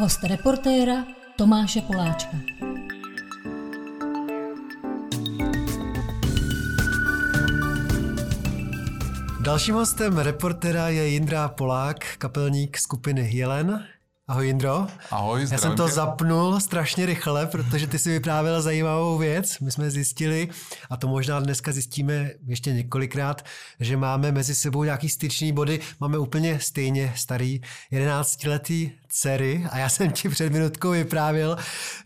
Host reportéra Tomáše Poláčka. Dalším hostem reportera je Jindra Polák, kapelník skupiny Jelen. Ahoj Jindro. Ahoj, Já jsem to tě. zapnul strašně rychle, protože ty si vyprávěl zajímavou věc. My jsme zjistili, a to možná dneska zjistíme ještě několikrát, že máme mezi sebou nějaký styční body. Máme úplně stejně starý 11-letý dcery a já jsem ti před minutkou vyprávěl,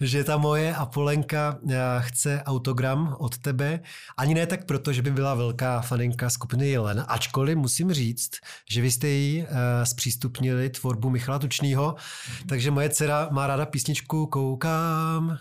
že ta moje Apolenka eh, chce autogram od tebe. Ani ne tak proto, že by byla velká faninka skupiny Jelen, ačkoliv musím říct, že vy jste jí eh, zpřístupnili tvorbu Michala Tučnýho, takže moje dcera má ráda písničku Koukám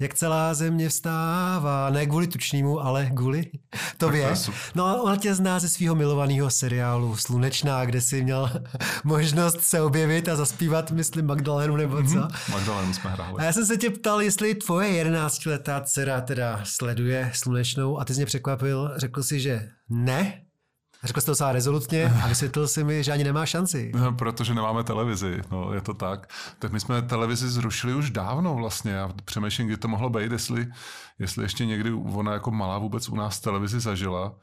jak celá země vstává, ne kvůli tučnímu, ale kvůli tobě. No ona tě zná ze svého milovaného seriálu Slunečná, kde jsi měl možnost se objevit a zaspívat, myslím, Magdalenu nebo co. Mm-hmm. Magdalenu jsme hráli. A já jsem se tě ptal, jestli tvoje 11-letá dcera teda sleduje Slunečnou a ty jsi mě překvapil, řekl si, že ne, Řekl jsi to docela rezolutně a vysvětlil si mi, že ani nemá šanci. No, protože nemáme televizi, no, je to tak. Tak my jsme televizi zrušili už dávno vlastně a přemýšlím, kdy to mohlo být, jestli, jestli ještě někdy ona jako malá vůbec u nás televizi zažila.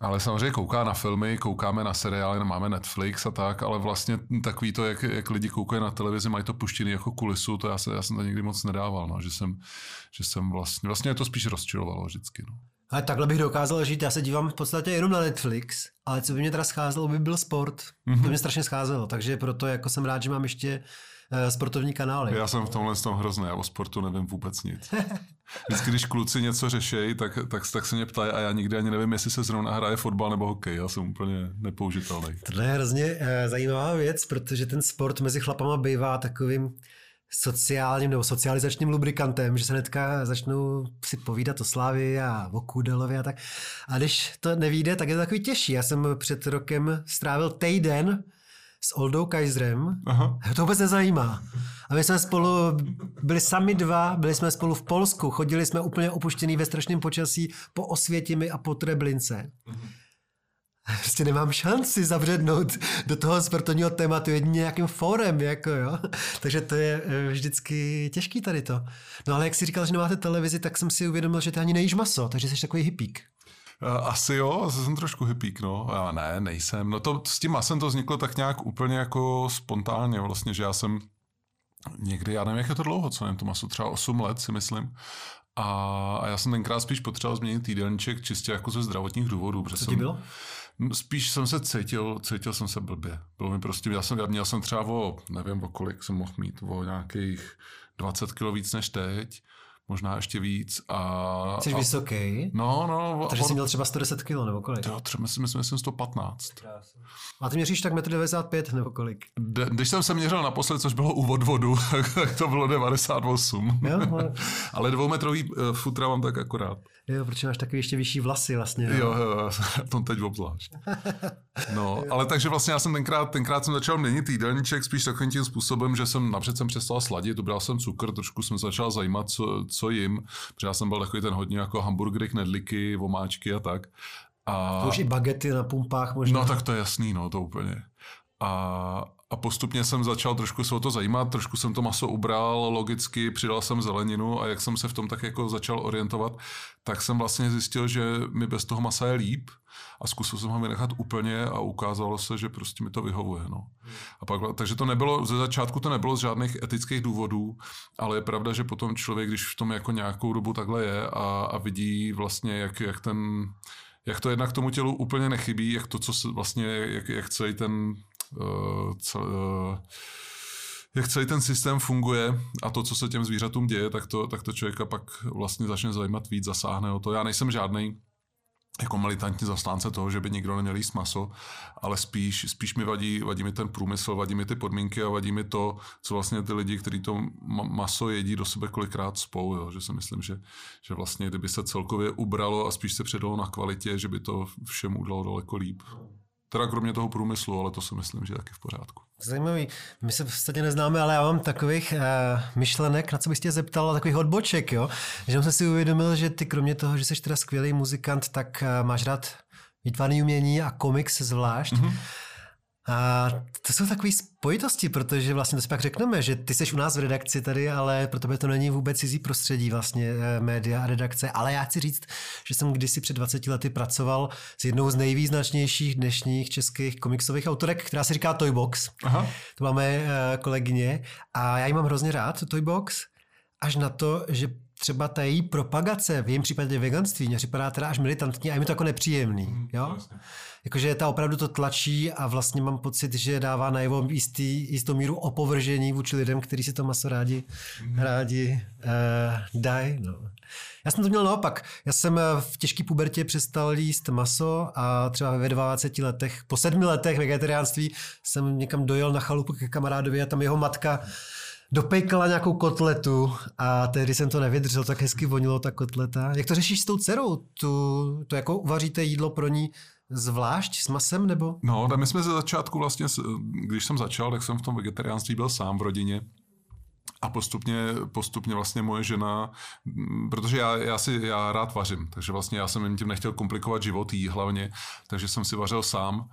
Ale samozřejmě kouká na filmy, koukáme na seriály, máme Netflix a tak, ale vlastně takový to, jak, jak lidi koukají na televizi, mají to puštěný jako kulisu, to já, se, já jsem to nikdy moc nedával, no, že jsem, že jsem vlastně, vlastně to spíš rozčilovalo vždycky. No. Ale takhle bych dokázal žít, já se dívám v podstatě jenom na Netflix, ale co by mě teda scházelo, by byl sport. Mm-hmm. To mě strašně scházelo, takže proto jako jsem rád, že mám ještě uh, sportovní kanály. Já jsem v tomhle tom hrozný, já o sportu nevím vůbec nic. Vždycky, když kluci něco řešejí, tak, tak, tak se mě ptají a já nikdy ani nevím, jestli se zrovna hraje fotbal nebo hokej. Já jsem úplně nepoužitelný. To je hrozně uh, zajímavá věc, protože ten sport mezi chlapama bývá takovým sociálním nebo socializačním lubrikantem, že se hnedka začnou si povídat o Slávy a o Kudelovi a tak. A když to nevíde, tak je to takový těžší. Já jsem před rokem strávil týden s Oldou Kaiserem. Aha. To vůbec nezajímá. A my jsme spolu byli sami dva, byli jsme spolu v Polsku, chodili jsme úplně opuštěný ve strašném počasí po Osvětimi a po Treblince. Mhm. Prostě nemám šanci zavřednout do toho sportovního tématu jedině nějakým fórem, jako jo. Takže to je eh, vždycky těžký tady to. No ale jak jsi říkal, že nemáte televizi, tak jsem si uvědomil, že ty ani nejíš maso, takže jsi takový hippík. Eh, asi jo, jsem trošku hippík, no. Já ne, nejsem. No to s tím masem to vzniklo tak nějak úplně jako spontánně vlastně, že já jsem někdy, já nevím, jak je to dlouho, co nevím, to maso třeba 8 let si myslím. A, a já jsem tenkrát spíš potřeboval změnit týdenček čistě jako ze zdravotních důvodů. Co ti bylo? Spíš jsem se cítil, cítil jsem se blbě. Bylo mi prostě, já jsem, já měl jsem třeba o, nevím o kolik jsem mohl mít, o nějakých 20 kg víc než teď možná ještě víc. A, Jsi a, vysoký? No, no. Takže jsi měl třeba 110 kg nebo kolik? Jo, třeba myslím, myslím, myslím 115. A ty měříš tak 1,95 m nebo kolik? De, když jsem se měřil naposled, což bylo u odvodu, tak to bylo 98. Jo, ale... ale dvoumetrový uh, futra mám tak akorát. Jo, protože máš takový ještě vyšší vlasy vlastně. Jo, jo, to teď obzvlášť. No, ale takže vlastně já jsem tenkrát, tenkrát jsem začal měnit jídelníček spíš takovým tím způsobem, že jsem napřed jsem přestal sladit, ubral jsem cukr, trošku jsem začal zajímat, co, co jim, protože já jsem byl takový ten hodně jako hamburgery, knedliky, vomáčky a tak. A... To už i bagety na pumpách možná. No tak to je jasný, no to úplně. A, a postupně jsem začal trošku se o to zajímat, trošku jsem to maso ubral, logicky přidal jsem zeleninu a jak jsem se v tom tak jako začal orientovat, tak jsem vlastně zjistil, že mi bez toho masa je líp a zkusil jsem ho vynechat úplně a ukázalo se, že prostě mi to vyhovuje. No. A pak, takže to nebylo, ze začátku to nebylo z žádných etických důvodů, ale je pravda, že potom člověk, když v tom jako nějakou dobu takhle je a, a vidí vlastně, jak, jak ten jak to jednak tomu tělu úplně nechybí, jak to, co se vlastně, jak, jak celý ten cel, uh, jak celý ten systém funguje a to, co se těm zvířatům děje, tak to, tak to člověka pak vlastně začne zajímat víc, zasáhne o to. Já nejsem žádný jako militantní zastánce toho, že by nikdo neměl jíst maso, ale spíš, spíš mi vadí, vadí mi ten průmysl, vadí mi ty podmínky a vadí mi to, co vlastně ty lidi, kteří to maso jedí do sebe kolikrát spou, jo? že si myslím, že, že vlastně kdyby se celkově ubralo a spíš se předalo na kvalitě, že by to všem udalo daleko líp. Teda kromě toho průmyslu, ale to si myslím, že je taky v pořádku. Zajímavý. My se v podstatě neznáme, ale já mám takových uh, myšlenek, na co bych tě zeptal, takových odboček, jo. Že jsem si uvědomil, že ty kromě toho, že jsi teda skvělý muzikant, tak uh, máš rád výtvarný umění a komiks zvlášť. Mm-hmm. A to jsou takové spojitosti, protože vlastně to si pak řekneme, že ty jsi u nás v redakci tady, ale pro tebe to není vůbec cizí prostředí vlastně eh, média a redakce. Ale já chci říct, že jsem kdysi před 20 lety pracoval s jednou z nejvýznačnějších dnešních českých komiksových autorek, která se říká Toybox. Aha. To máme eh, kolegyně a já ji mám hrozně rád, Toybox, až na to, že třeba ta její propagace, v jejím případě veganství, mě připadá teda až militantní a je mi to jako nepříjemný. Mm, jo? Vlastně. Jakože ta opravdu to tlačí a vlastně mám pocit, že dává najevo jistý, jistou míru opovržení vůči lidem, kteří si to maso rádi, mm. rádi uh, dají. No. Já jsem to měl naopak. Já jsem eh, v těžké pubertě přestal jíst maso a třeba ve 20 letech, po sedmi letech vegetariánství jsem někam dojel na chalupu ke kamarádovi a tam jeho matka dopejkala nějakou kotletu a tehdy jsem to nevydržel, tak hezky vonilo ta kotleta. Jak to řešíš s tou dcerou? Tu, to jako uvaříte jídlo pro ní zvlášť s masem, nebo? No, my jsme ze začátku vlastně, když jsem začal, tak jsem v tom vegetariánství byl sám v rodině. A postupně, postupně vlastně moje žena, protože já, já si já rád vařím, takže vlastně já jsem jim tím nechtěl komplikovat život jí hlavně, takže jsem si vařil sám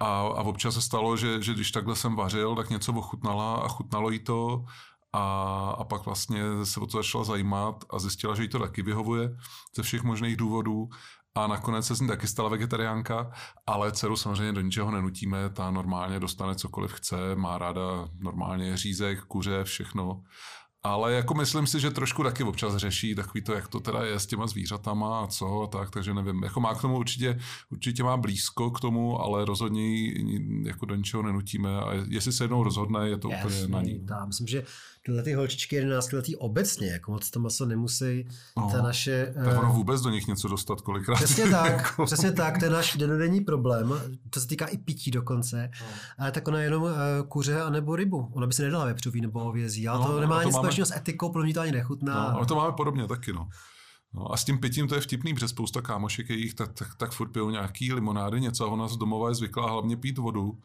a, a občas se stalo, že, že když takhle jsem vařil, tak něco ochutnala a chutnalo jí to. A, a pak vlastně se o to začala zajímat a zjistila, že jí to taky vyhovuje ze všech možných důvodů. A nakonec se z ní taky stala vegetariánka, ale dceru samozřejmě do ničeho nenutíme, ta normálně dostane cokoliv chce, má ráda normálně řízek, kuře, všechno ale jako myslím si, že trošku taky občas řeší takový to, jak to teda je s těma zvířatama a co a tak, takže nevím. Jako má k tomu určitě, určitě má blízko k tomu, ale rozhodně ji jako do ničeho nenutíme a jestli se jednou rozhodne, je to Jasný, úplně na ní. Já myslím, že tyhle ty holčičky 11 letý obecně, jako moc to maso nemusí, no, ta naše... Tak ono eh, vůbec do nich něco dostat kolikrát. Přesně tak, jako. přesně tak, to je náš denodenní problém, to se týká i pití dokonce, no. ale tak ona jenom uh, kuře anebo rybu, ona by se nedala vepřový nebo hovězí, ale no, to nemá nic společného s etikou, pro mě to ani nechutná. No, ale to máme podobně taky, no. No a s tím pitím to je vtipný, protože spousta kámošek jejich tak, tak, tak furt pijou nějaký limonády, něco a ona z domova je zvyklá hlavně pít vodu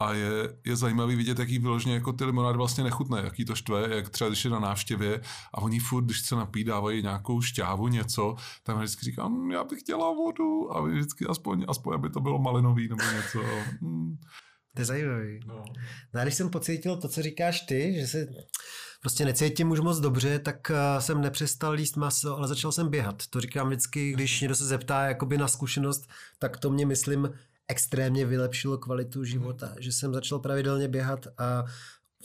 a je, je zajímavý vidět, jaký vyloženě jako ty limonády vlastně nechutné, jaký to štve, jak třeba když je na návštěvě a oni furt, když se napí, dávají nějakou šťávu, něco, tak vždycky říkám, hm, já bych chtěla vodu a vždycky aspoň, aspoň aby to bylo malinový nebo něco. Hmm. To je zajímavý. No. no a když jsem pocítil to, co říkáš ty, že se prostě necítím už moc dobře, tak eh, jsem nepřestal jíst maso, ale začal jsem běhat. To říkám vždycky, když někdo se zeptá jakoby na zkušenost, tak to mě myslím extrémně vylepšilo kvalitu života, že jsem začal pravidelně běhat a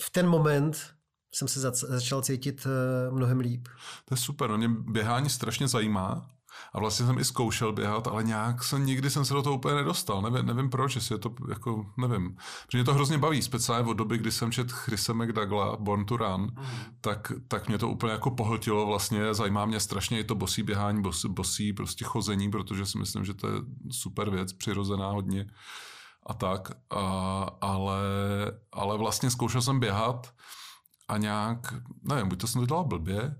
v ten moment jsem se začal cítit eh, mnohem líp. To je super, no mě běhání strašně zajímá a vlastně jsem i zkoušel běhat, ale nějak jsem, nikdy jsem se do toho úplně nedostal. Nevím, nevím proč, jestli je to jako, nevím. Protože mě to hrozně baví, speciálně od doby, kdy jsem čet Chrise McDougla, Born to Run, mm. tak, tak mě to úplně jako pohltilo vlastně. Zajímá mě strašně i to bosí běhání, bosí, bosí prostě chození, protože si myslím, že to je super věc, přirozená hodně a tak. A, ale, ale vlastně zkoušel jsem běhat a nějak, nevím, buď to jsem to dělal blbě,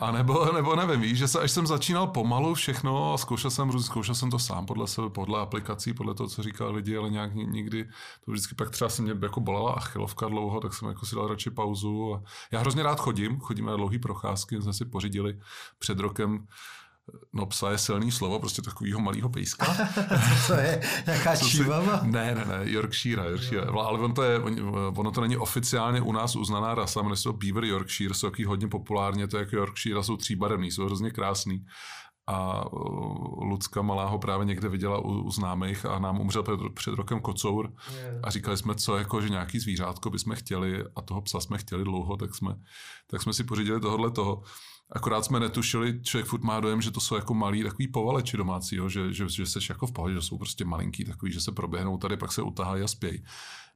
a nebo, nebo nevím, víš, že se, až jsem začínal pomalu všechno a zkoušel jsem, zkoušel jsem to sám podle sebe, podle aplikací, podle toho, co říkal lidi, ale nějak nikdy, to vždycky pak třeba se mě jako bolela achilovka dlouho, tak jsem jako si dal radši pauzu. A já hrozně rád chodím, chodíme na dlouhý procházky, jsme si pořídili před rokem No psa je silný slovo, prostě takovýho malého pejska. to je nějaká čívava? Ne, ne, ne, Yorkshire, Yorkshire. No. Ale on to je, ono to není oficiálně u nás uznaná rasa, jmenuje se to Beaver Yorkshire, jsou taky hodně populárně, to je jako Yorkshire, jsou tříbarevný, jsou hrozně krásný. A Lucka Malá ho právě někde viděla u, u známých a nám umřel před, před rokem kocour a říkali jsme, co jako, že nějaký zvířátko bychom chtěli a toho psa jsme chtěli dlouho, tak jsme, tak jsme si pořídili tohle toho. Akorát jsme netušili, člověk furt má dojem, že to jsou jako malí takový povaleči domácí, jo? že, že, že seš jako v pohodě, že jsou prostě malinký takový, že se proběhnou tady, pak se utahají a spějí.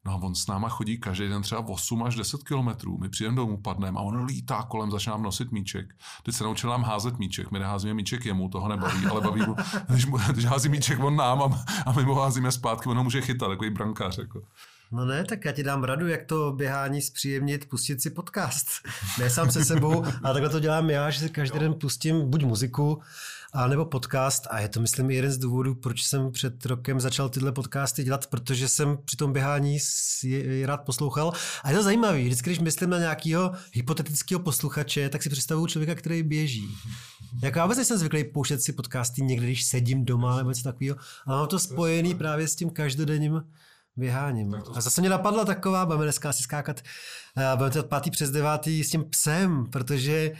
No a on s náma chodí každý den třeba 8 až 10 kilometrů. My přijdeme domů, padneme a on lítá kolem, začne nám nosit míček. Teď se naučil nám házet míček. My neházíme míček jemu, toho nebaví, ale baví mu, když, mu, když hází míček on nám a, a my mu házíme zpátky, on ho může chytat, takový brankář. Jako. No ne, tak já ti dám radu, jak to běhání zpříjemnit, pustit si podcast. Ne sám se sebou, ale takhle to dělám já, že si každý den pustím buď muziku, a nebo podcast a je to myslím jeden z důvodů, proč jsem před rokem začal tyhle podcasty dělat, protože jsem při tom běhání je rád poslouchal a je to zajímavé, vždycky když myslím na nějakého hypotetického posluchače, tak si představuju člověka, který běží. Jako já vůbec jsem zvyklý pouštět si podcasty někdy, když sedím doma nebo něco takového, ale mám to spojený právě s tím každodenním běháním. A zase mě napadla taková, budeme dneska asi skákat, uh, budeme to pátý přes devátý s tím psem, protože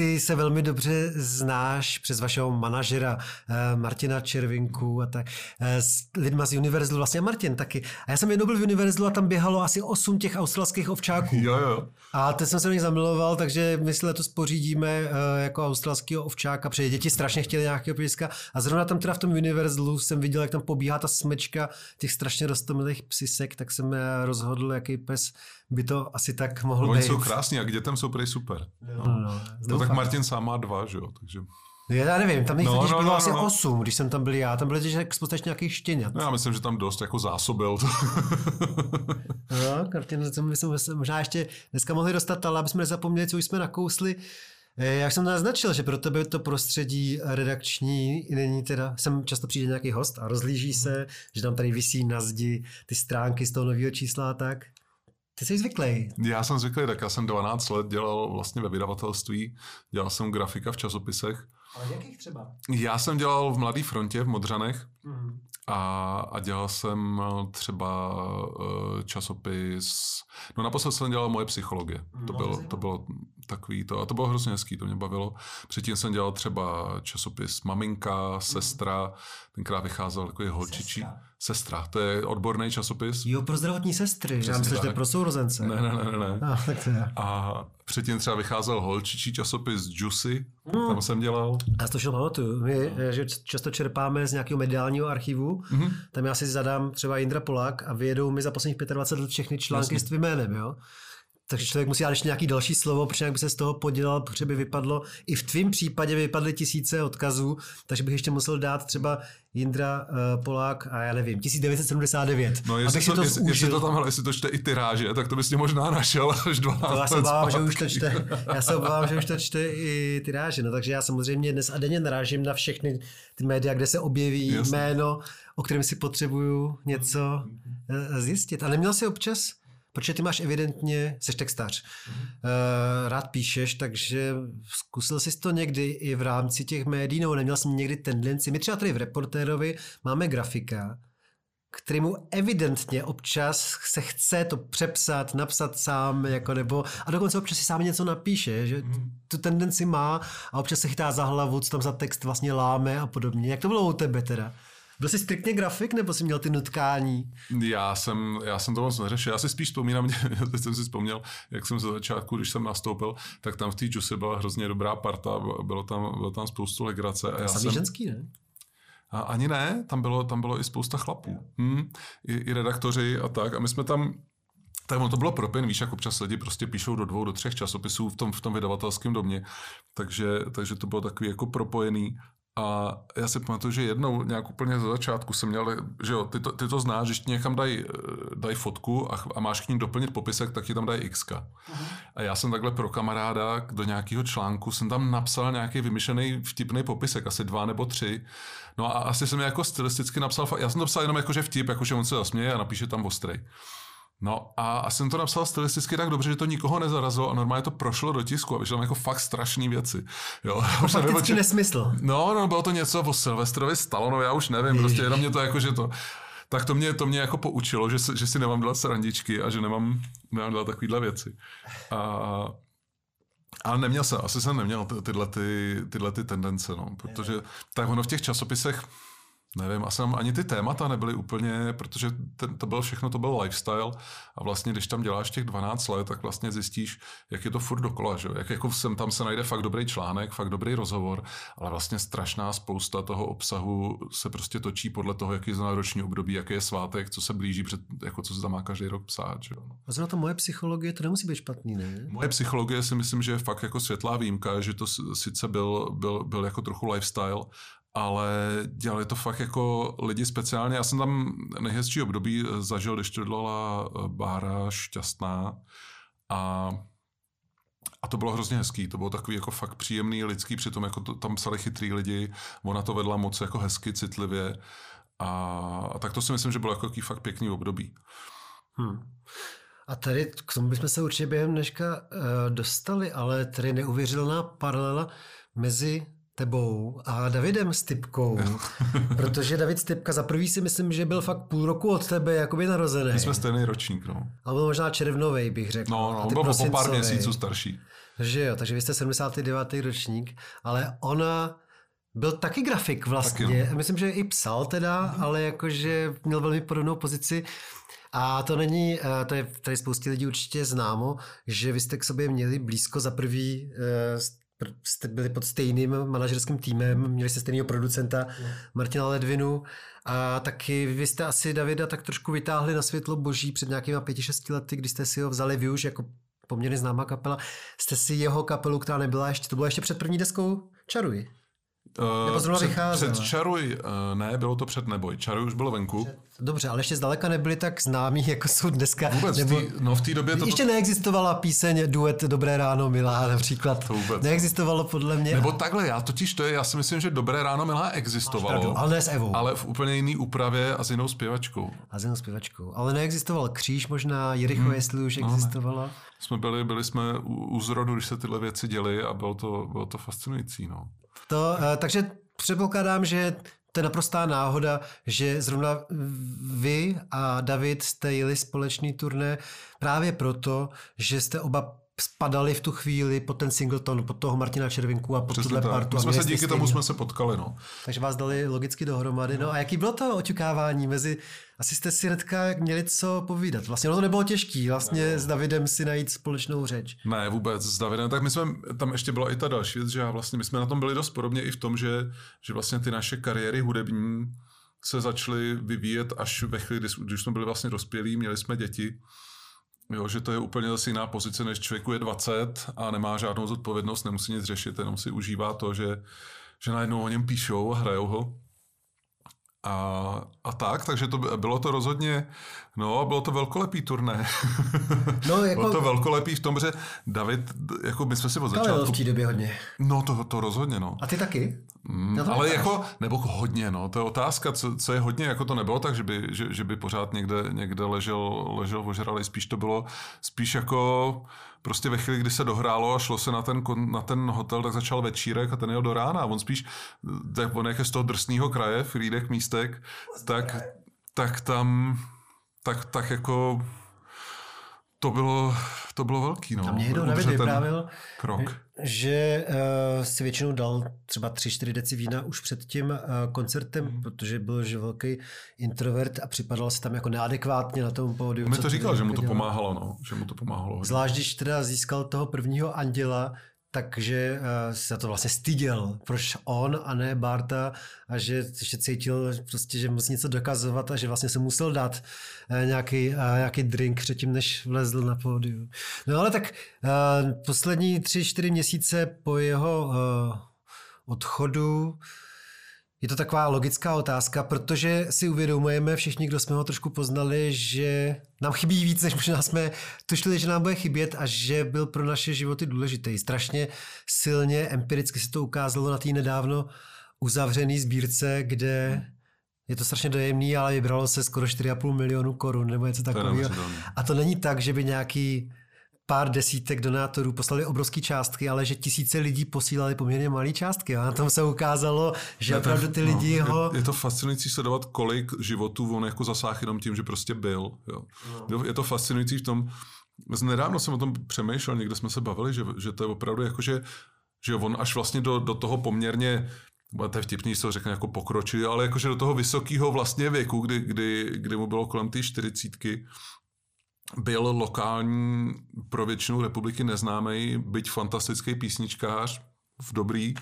ty se velmi dobře znáš přes vašeho manažera eh, Martina Červinku a tak eh, s lidma z Universalu, vlastně Martin taky. A já jsem jednou byl v Universalu a tam běhalo asi osm těch australských ovčáků. Jo, jo. A teď jsem se nich zamiloval, takže my si letos pořídíme eh, jako australského ovčáka, protože děti strašně chtěli nějakého pejska. A zrovna tam teda v tom Universalu jsem viděl, jak tam pobíhá ta smečka těch strašně rostomilých psisek, tak jsem rozhodl, jaký pes by to asi tak mohl no, být. Oni jsou krásní a k dětem jsou prej super. No, no, no. no tak Martin sám má dva, že jo, takže... Já nevím, tam jich No, no, no, bylo no, asi no. osm, když jsem tam byl já. Tam byly těž skutečně nějakých štěňat. No, já myslím, že tam dost jako zásobil. No, Martin, to my jsme se možná ještě dneska mohli dostat, ale aby jsme nezapomněli, co už jsme nakousli. Eh, Jak jsem to naznačil, že pro tebe to prostředí redakční není teda, sem často přijde nějaký host a rozlíží se, že tam tady visí na zdi ty stránky z toho nového čísla a tak. Ty jsi zvyklý. já jsem zvyklý, tak já jsem 12 let dělal vlastně ve vydavatelství, dělal jsem grafika v časopisech. Ale jakých třeba? Já jsem dělal v Mladé frontě v Modřanech Mm. a, a dělal jsem eh, třeba eh, časopis, no naposled jsem dělal moje psychologie. To No, bylo, to bylo takový to, a to bylo hrozně hezký, to mě bavilo. Předtím jsem dělal třeba časopis Maminka, Sestra, tenkrát vycházel takový holčičí. Sestra. Sestra, to je odborný časopis. Jo, pro zdravotní sestry. já Přesně myslím, že to je pro sourozence. Ne, ne, ne, ne, ne. Ah, tak to je. A předtím třeba vycházel holčičí časopis Juicy, Hmm. tam jsem dělal. Já to všechno pamatuju. My eh, že často čerpáme z nějakého mediálního archivu, Mhm. tam já si zadám třeba Jindra Polák a vyjedou mi za posledních 25 let všechny články Jasně. s tvým jménem, jo? Takže člověk musí dát ještě nějaký další slovo, protože jak by se z toho podělal, protože by vypadlo, i v tvém případě by vypadly tisíce odkazů, takže bych ještě musel dát třeba Jindra uh, Polák a já nevím, 1979, No, jestli si to, to jestli, jestli to tam, hele, jestli to čte i tyráže, tak to bys tě možná našel až 12 To já se obávám, že už to čte, já se obávám, že už to čte i tyráže, no takže já samozřejmě dnes a denně narážím na všechny ty média, kde se objeví Jasně. jméno, o kterém si potřebuju něco eh, zjistit. A neměl jsi občas, protože ty máš evidentně, jsi textař, eh, rád píšeš, takže zkusil jsi to někdy i v rámci těch médií, nebo neměl jsi někdy tendenci, my třeba tady v Reportérovi máme grafika, kterému evidentně občas se chce to přepsat, napsat sám, jako nebo, a dokonce občas si sám něco napíše, že tu tendenci má a občas se chytá za hlavu, co tam za text vlastně láme a podobně. Jak to bylo u tebe teda? Byl jsi striktně grafik, nebo jsi měl ty nutkání? Já jsem, já jsem to moc neřešil. Já si spíš vzpomínám, teď jsem si vzpomněl, jak jsem ze začátku, když jsem nastoupil, tak tam v té Juicy byla hrozně dobrá parta, bylo tam, bylo tam spoustu legrace. A já Samý jsem, ženský, ne? A ani ne, tam bylo, tam bylo i spousta chlapů. Hmm, i, I redaktoři a tak. A my jsme tam tak ono to bylo propin, víš, jak občas lidi prostě píšou do dvou, do třech časopisů v tom, v tom vydavatelském domě, takže, takže to bylo takový jako propojený. A já si pamatuju, že jednou nějak úplně ze začátku jsem měl, že jo, ty to, ty to znáš, že ti někam dají daj fotku a, a máš k ní doplnit popisek, tak ti tam dají x. A já jsem takhle pro kamaráda do nějakého článku jsem tam napsal nějaký vymyšlený vtipný popisek, asi dva nebo tři. No a asi jsem jako stylisticky napsal, já jsem to psal jenom jako, že vtip, jako že on se zasměje a napíše tam ostrej. No a, a jsem to napsal stylisticky tak dobře, že to nikoho nezarazilo a normálně to prošlo do tisku a vyšlo tam jako fakt strašný věci. Jo, už nevím, čem- nesmysl. No, no, bylo to něco o Silvestrovi Stalonovi, já už nevím, prostě jenom mě to jako, že to... Tak to mě, to mě jako poučilo, že, si, že si nemám dělat srandičky a že nemám, nemám dělat takovýhle věci. A, ale neměl jsem, asi jsem neměl ty, tyhle, ty, tyhle ty tendence, no, protože tak ono v těch časopisech, nevím, asi tam ani ty témata nebyly úplně, protože ten, to bylo všechno, to byl lifestyle a vlastně, když tam děláš těch 12 let, tak vlastně zjistíš, jak je to furt dokola, že? jak jako sem tam se najde fakt dobrý článek, fakt dobrý rozhovor, ale vlastně strašná spousta toho obsahu se prostě točí podle toho, jaký je nároční období, jaký je svátek, co se blíží, před, jako co se tam má každý rok psát. Že? no. A zrovna to moje psychologie, to nemusí být špatný, ne? Moje psychologie si myslím, že je fakt jako světlá výjimka, že to sice byl, byl, byl jako trochu lifestyle, ale dělali to fakt jako lidi speciálně. Já jsem tam nejhezčí období zažil, když to dělala eh, Bára Šťastná a a to bylo hrozně hezký, to bylo takový jako fakt příjemný, lidský, přitom jako to, tam psali chytrý lidi, ona to vedla moc jako hezky, citlivě a, a tak to si myslím, že bylo jako takový fakt pěkný období. Hmm. A tady k tomu bychom se určitě během dneška uh, dostali, ale tady neuvěřitelná paralela mezi tebou a Davidem Stipkou, protože David Stipka za prvý si myslím, že byl fakt půl roku od tebe jakoby narozený. My jsme stejný ročník, no. A byl možná červnový, bych řekl. No, no, byl o pár měsíců starší. Že jo, takže vy jste 79. ročník, ale ona byl taky grafik vlastně. Taky, Taky, Myslím, že i psal teda, mm-hmm. ale jakože měl velmi podobnou pozici. A to není, eh, to je tady spoustě lidí určitě známo, že vy jste k sobě měli blízko za prvý, eh, jste byli pod stejným manažerským týmem, měli jste stejného producenta Martina Ledvinu a taky vy jste asi Davida tak trošku vytáhli na světlo boží před nějakýma pěti, šesti lety, kdy jste si ho vzali vy už jako poměrně známá kapela, jste si jeho kapelu, která nebyla ještě, to bylo ještě před první deskou? Čaruj. Uh, Nebo zrovna před, před Čaruj, uh, ne, bylo to před Neboj. Čaruj už bylo venku. Dobře, ale ještě zdaleka nebyli tak známí, jako jsou dneska. Vůbec, nebo... v tý, no v té době to... Ještě neexistovala píseň Duet Dobré ráno, milá například. To vůbec. Neexistovalo podle mě. Nebo takhle, já totiž to je, já si myslím, že Dobré ráno milá existovalo. Pravdu, ale ne s Evou. Ale v úplně jiný úpravě a s jinou zpěvačkou. A s jinou zpěvačkou. Ale neexistoval kříž možná, Jericho, hmm. jestli už existovala. Jsme byli, byli jsme u, u zrodu, když se tyhle věci děly a bylo to, bylo to fascinující. No. Eh, takže předpokládám, že to je naprostá náhoda, že zrovna vy a David jste jeli společný turné právě proto, že jste oba spadali v tu chvíli pod ten singleton, pod toho Martina Červinku a pod Přesně tuhle tak. partu. My jsme se díky tomu jsme se potkali. No. Takže vás dali logicky dohromady. No a jaký bylo to oťukávání mezi... Asi jste si hnedka měli co povídat. Vlastně ono to nebylo těžký, vlastně s Davidem si najít společnou řeč. Ne, vůbec s Davidem. Tak my jsme, tam ještě byla i ta další věc, že já vlastně, my jsme na tom byli dost podobně i v tom, že, že vlastně ty naše kariéry hudební se začaly vyvíjet až ve chvíli, kdy, když jsme byli vlastně dospělí, měli jsme děti. Jo, že to je úplně zase jiná pozice, než člověku je 20 a nemá žádnou zodpovědnost, nemusí nic řešit, jenom si užívá to, že, že najednou o něm píšou a hrajou ho. A, a tak, takže to by- bylo to rozhodně, no, bylo to velkolepý turné. No, jako- bylo to velkolepý v tom, že David, jako my jsme si od začátku... v té době hodně. No, to, to rozhodně, no. A ty taky? Mm, ale jako, nebo hodně, no, to je otázka, co, co je hodně, jako to nebylo tak, že by, že, že by pořád někde, někde ležel, ležel ožralý, spíš to bylo, spíš jako prostě ve chvíli, kdy se dohrálo a šlo se na ten, na ten hotel, tak začal večírek a ten jel do rána. On spíš, tak on jak je z toho drsného kraje, Frýdek, Místek, tak, tak tam, tak, tak jako to bylo, to bylo velký, no. A mě jednou David Krok. Že uh, si většinou dal třeba 3-4 deci vína už před tím uh, koncertem, Mhm. protože byl že velký introvert a připadal si tam jako neadekvátně na tom pódiu. On mi to říkal, že mu to dělal. pomáhalo, no. Že mu to pomáhalo. Zvlášť, když teda získal toho prvního anděla, takže uh, se to vlastně styděl. Proč on a ne Barta a že ještě cítil prostě, že musí něco dokazovat a že vlastně se musel dát uh, nějaký, uh, nějaký drink předtím, než vlezl na pódium. No ale tak uh, poslední tři, čtyři měsíce po jeho uh, odchodu je to taková logická otázka, protože si uvědomujeme všichni, kdo jsme ho trošku poznali, že nám chybí víc, než možná jsme tušili, že nám bude chybět a že byl pro naše životy důležitý. Strašně silně, empiricky se to ukázalo na té nedávno uzavřený sbírce, kde je to strašně dojemný, ale vybralo se skoro 4,5 milionu korun nebo něco takového. A to není tak, že by nějaký pár desítek donátorů poslali obrovské částky, ale že tisíce lidí posílali poměrně malé částky. A na tom se ukázalo, že je- opravdu ty lidi no, ho... Je, je to fascinující sledovat, kolik životů on jako zasáhl jenom tím, že prostě byl. Jo. Jo, Je to fascinující v tom, nedávno jsem o tom přemýšlel, někde jsme se bavili, že, že to je opravdu jako, že, že on až vlastně do, do toho poměrně to je vtipný, to řekne jako pokročilý, ale jakože do toho vysokého vlastně věku, kdy, kdy, kdy mu bylo kolem té čtyřicítky, byl lokální pro většinu republiky neznámý, byť fantastický písničkář, v dobrý,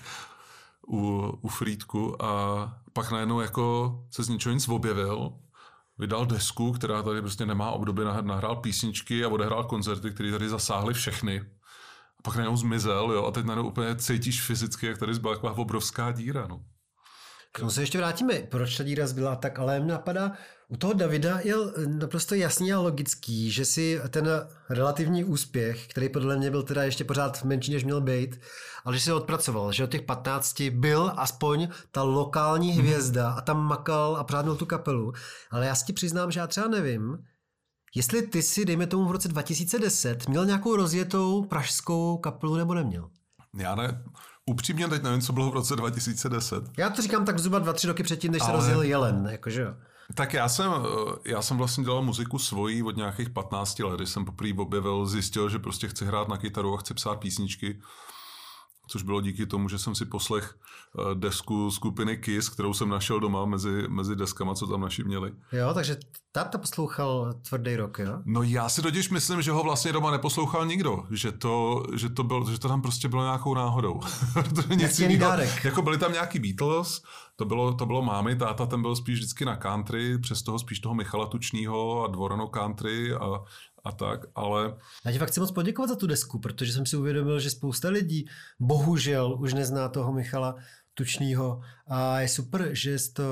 u, u Frýdku a pak najednou jako se z ničeho nic objevil, vydal desku, která tady prostě nemá období, nah- nahrál písničky a odehrál koncerty, které tady zasáhly všechny. A pak najednou zmizel, jo, a teď najednou úplně cítíš fyzicky, jak tady zbyla obrovská díra, no. K tomu se ještě vrátíme, proč ta díra zbyla tak, ale mě napadá, u toho Davida je naprosto jasný a logický, že si ten relativní úspěch, který podle mě byl teda ještě pořád menší, než měl být, ale že si ho odpracoval, že od těch 15 byl aspoň ta lokální hvězda a tam makal a pořád měl tu kapelu. Ale já si ti přiznám, že já třeba nevím, jestli ty si, dejme tomu v roce 2010, měl nějakou rozjetou pražskou kapelu nebo neměl. Já ne, Upřímně teď nevím, co bylo v roce 2010. Já to říkám tak zhruba dva, tři roky předtím, než se Ale... rozjel Jelen, jakože jo. Tak já jsem, eh, já jsem vlastně dělal muziku svojí od nějakých 15 let, když jsem poprvé objevil, zjistil, že prostě chci hrát na kytaru a chci psát písničky což bylo díky tomu, že jsem si poslech eh, desku skupiny Kiss, kterou jsem našel doma mezi, mezi deskama, co tam naši měli. Jo, takže táta poslouchal tvrdý rok, jo? No já si totiž myslím, že ho vlastně doma neposlouchal nikdo, že to, že to, byl, že to tam prostě bylo nějakou náhodou. Nic jiného, jako byli tam nějaký Beatles, to bylo, to bylo mámy, táta ten byl spíš vždycky na country, přes toho spíš toho Michala Tučního a Dvorano country a, a tak, ale... Já ti fakt chci moc poděkovat za tu desku, protože jsem si uvědomil, že spousta lidí bohužel už nezná toho Michala Tučního a je super, že jsi to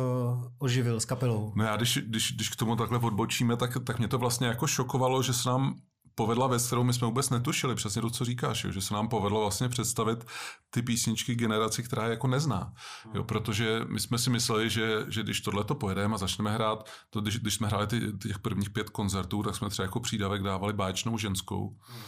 oživil s kapelou. No já když, když, když k tomu takhle odbočíme, tak, tak mě to vlastně jako šokovalo, že se nám povedla věc, kterou my jsme vůbec netušili, přesně to, co říkáš, jo, že se nám povedlo vlastně představit ty písničky generaci, která je jako nezná. Jo, protože my jsme si mysleli, že, že když tohle to pojedeme a začneme hrát, to, když, když jsme hráli ty, těch prvních pět koncertů, tak jsme třeba jako přídavek dávali báječnou ženskou. Hmm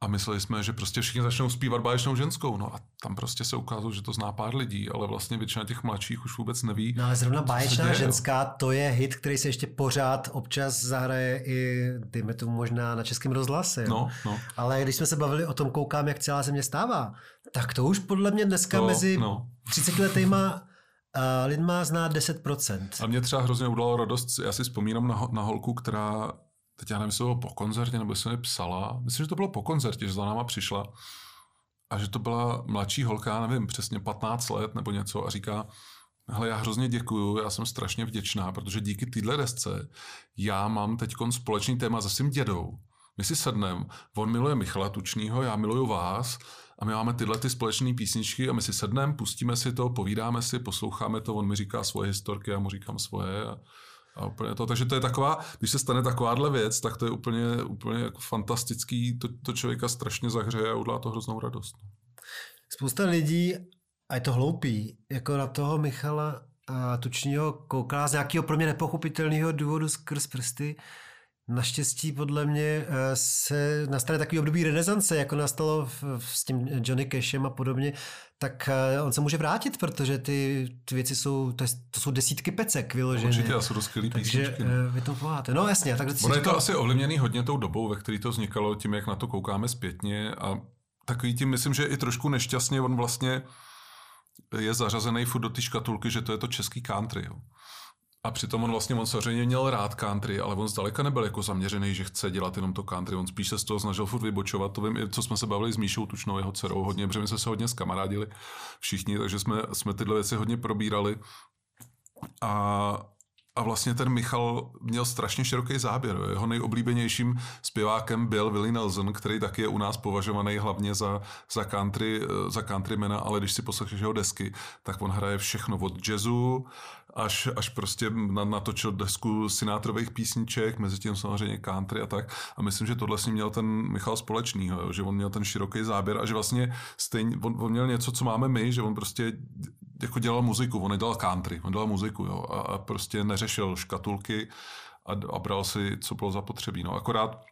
a mysleli jsme, že prostě všichni začnou zpívat báječnou ženskou. No a tam prostě se ukázalo, že to zná pár lidí, ale vlastně většina těch mladších už vůbec neví. No ale zrovna báječná ženská, to je hit, který se ještě pořád občas zahraje i, dejme tomu možná na českém rozhlase. No, no. Ale když jsme se bavili o tom, koukám, jak celá země stává, tak to už podle mě dneska to, mezi no. 30 letýma uh, lidma zná 10%. A mě třeba hrozně udalo radost, já si vzpomínám na, na holku, která teď já nevím, jestli to bylo po koncertě, nebo jestli mi psala, myslím, že to bylo po koncertě, že za náma přišla a že to byla mladší holka, nevím, přesně 15 let nebo něco a říká, hele, já hrozně děkuju, já jsem strašně vděčná, protože díky téhle desce já mám teď společný téma se svým dědou. My si sedneme, on miluje Michala Tučního, já miluju vás a my máme tyhle ty společné písničky a my si sedneme, pustíme si to, povídáme si, posloucháme to, on mi říká svoje historky, já mu říkám svoje a a úplně to, takže to je taková, když se stane takováhle věc, tak to je úplně, úplně jako fantastický, to, to člověka strašně zahřeje a udělá to hroznou radost. Spousta lidí, a je to hloupý, jako na toho Michala Tučního kouká z nějakého pro mě nepochopitelného důvodu skrz prsty, Naštěstí podle mě eh, se nastane takový období renesance, jako nastalo v, v, s tím Johnny Cashem a podobně, tak eh, on se může vrátit, protože ty, ty věci jsou, to, je, to jsou desítky pecek vyložené. Určitě, a jsou to skvělý Takže písničky. Eh, vy to pomáháte. No jasně. Tak ono je to asi ovlivněný hodně tou dobou, ve které to vznikalo, tím, jak na to koukáme zpětně a takový tím, myslím, že i trošku nešťastně on vlastně je zařazený furt do té škatulky, že to je to český country. Jo. A přitom on vlastně, on samozřejmě měl rád country, ale on zdaleka nebyl jako zaměřený, že chce dělat jenom to country. On spíš se z toho snažil furt vybočovat. To vím, co jsme se bavili s Míšou Tučnou, jeho dcerou hodně, protože my jsme se hodně skamarádili všichni, takže jsme, jsme tyhle věci hodně probírali. A a vlastně ten Michal měl strašně široký záběr. Jeho nejoblíbenějším zpěvákem byl Willie Nelson, který taky je u nás považovaný hlavně za, za, country, za countrymana, ale když si poslechneš jeho desky, tak on hraje všechno od jazzu až, až prostě natočil desku Sinátrových písniček, mezi tím samozřejmě country a tak. A myslím, že tohle s ním měl ten Michal společný, že on měl ten široký záběr a že vlastně stejně, on, on měl něco, co máme my, že on prostě jako dělal muziku, on nedělal country, on dělal muziku jo, a, a prostě neřešil škatulky a, a bral si, co bylo zapotřebí. No, akorát,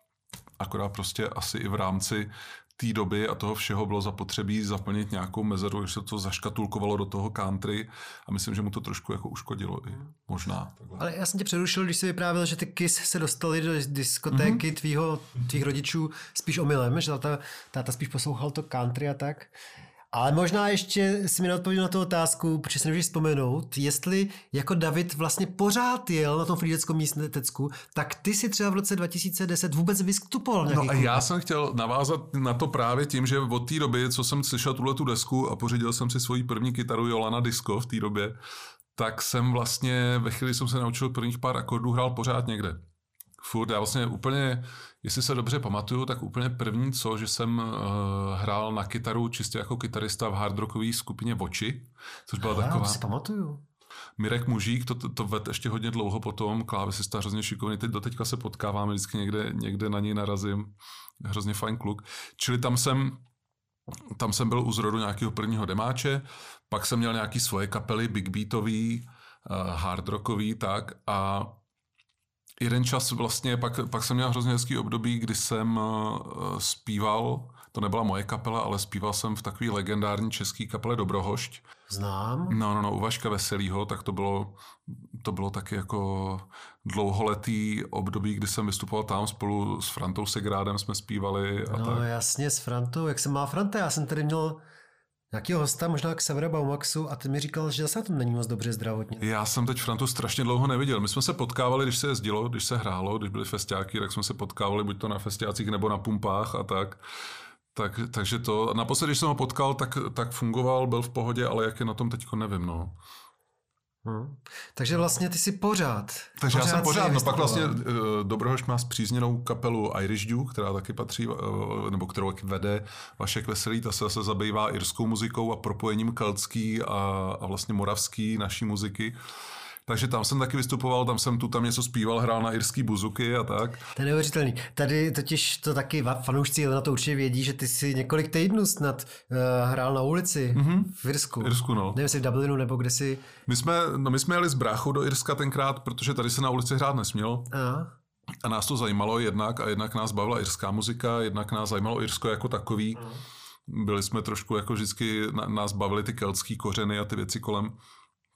akorát prostě asi i v rámci té doby a toho všeho bylo zapotřebí zaplnit nějakou mezeru, když se to zaškatulkovalo do toho country a myslím, že mu to trošku jako uškodilo i možná. Ale já jsem tě přerušil, když jsi vyprávěl, že ty KIS se dostali do diskotéky mm-hmm. tvýho, tvých rodičů spíš omylem, že táta, táta spíš poslouchal to country a tak. Ale možná ještě si mi neodpověděl na tu otázku, protože se nemůžeš vzpomenout, jestli jako David vlastně pořád jel na tom frýdeckom místecku, tak ty si třeba v roce 2010 vůbec vystupoval. No a já jsem chtěl navázat na to právě tím, že od té doby, co jsem slyšel tuhle tu desku a pořídil jsem si svoji první kytaru Jolana Disco v té době, tak jsem vlastně ve chvíli jsem se naučil prvních pár akordů hrál pořád někde furt, já vlastně úplně, jestli se dobře pamatuju, tak úplně první co, že jsem uh, hrál na kytaru čistě jako kytarista v hardrockové skupině Voči, což byla Aha, taková... si pamatuju. Mirek Mužík, to, to, to ved ještě hodně dlouho potom, klávesista hrozně šikovný, teď doteďka se potkáváme, vždycky někde, někde na něj narazím, hrozně fajn kluk. Čili tam jsem, tam jsem byl u zrodu nějakého prvního demáče, pak jsem měl nějaký svoje kapely, big beatový, uh, hard rockový, tak a jeden čas vlastně, pak, pak jsem měl hrozně hezký období, kdy jsem uh, zpíval, to nebyla moje kapela, ale zpíval jsem v takové legendární české kapele Dobrohošť. Znám. No, no, no, u Vaška Veselýho, tak to bylo, to bylo taky jako dlouholetý období, kdy jsem vystupoval tam spolu s Frantou Segrádem, jsme zpívali a no tak. jasně, s Frantou. Jak se má Franta? Já jsem tady měl nějakého hosta, možná k Severa Baumaxu, a ty mi říkal, že zase to není moc dobře zdravotně. Já jsem teď Frantu strašně dlouho neviděl. My jsme se potkávali, když se jezdilo, když se hrálo, když byly festiáky, tak jsme se potkávali buď to na festiácích nebo na pumpách a tak. Tak, takže to, naposledy, když jsem ho potkal, tak, tak fungoval, byl v pohodě, ale jak je na tom teďko, nevím, no. Hmm. Takže vlastně ty si pořád. Takže pořád já jsem pořád, no pak vlastně uh, uh, Dobrohoš má zpřízněnou kapelu Irish Dew, která taky patří, uh, nebo kterou taky vede Vašek Veselý, ta se se zabývá irskou muzikou a propojením keltský a, a vlastně moravský naší muziky. Takže tam jsem taky vystupoval, tam jsem tu tam něco zpíval, hrál na irský buzuky a tak. To je neuvěřitelný. Tady totiž to taky fanoušci na to určitě vědí, že ty si několik týdnů snad uh, hrál na ulici mm-hmm. v Irsku. V Irsku, no. Nevím, jestli v Dublinu nebo kde si... My jsme, no my jsme jeli s bráchou do Irska tenkrát, protože tady se na ulici hrát nesmělo. A? A nás to zajímalo jednak a jednak nás bavila irská muzika, jednak nás zajímalo Irsko jako takový. Byli jsme trošku jako vždycky, nás bavily ty keltský kořeny a ty věci kolem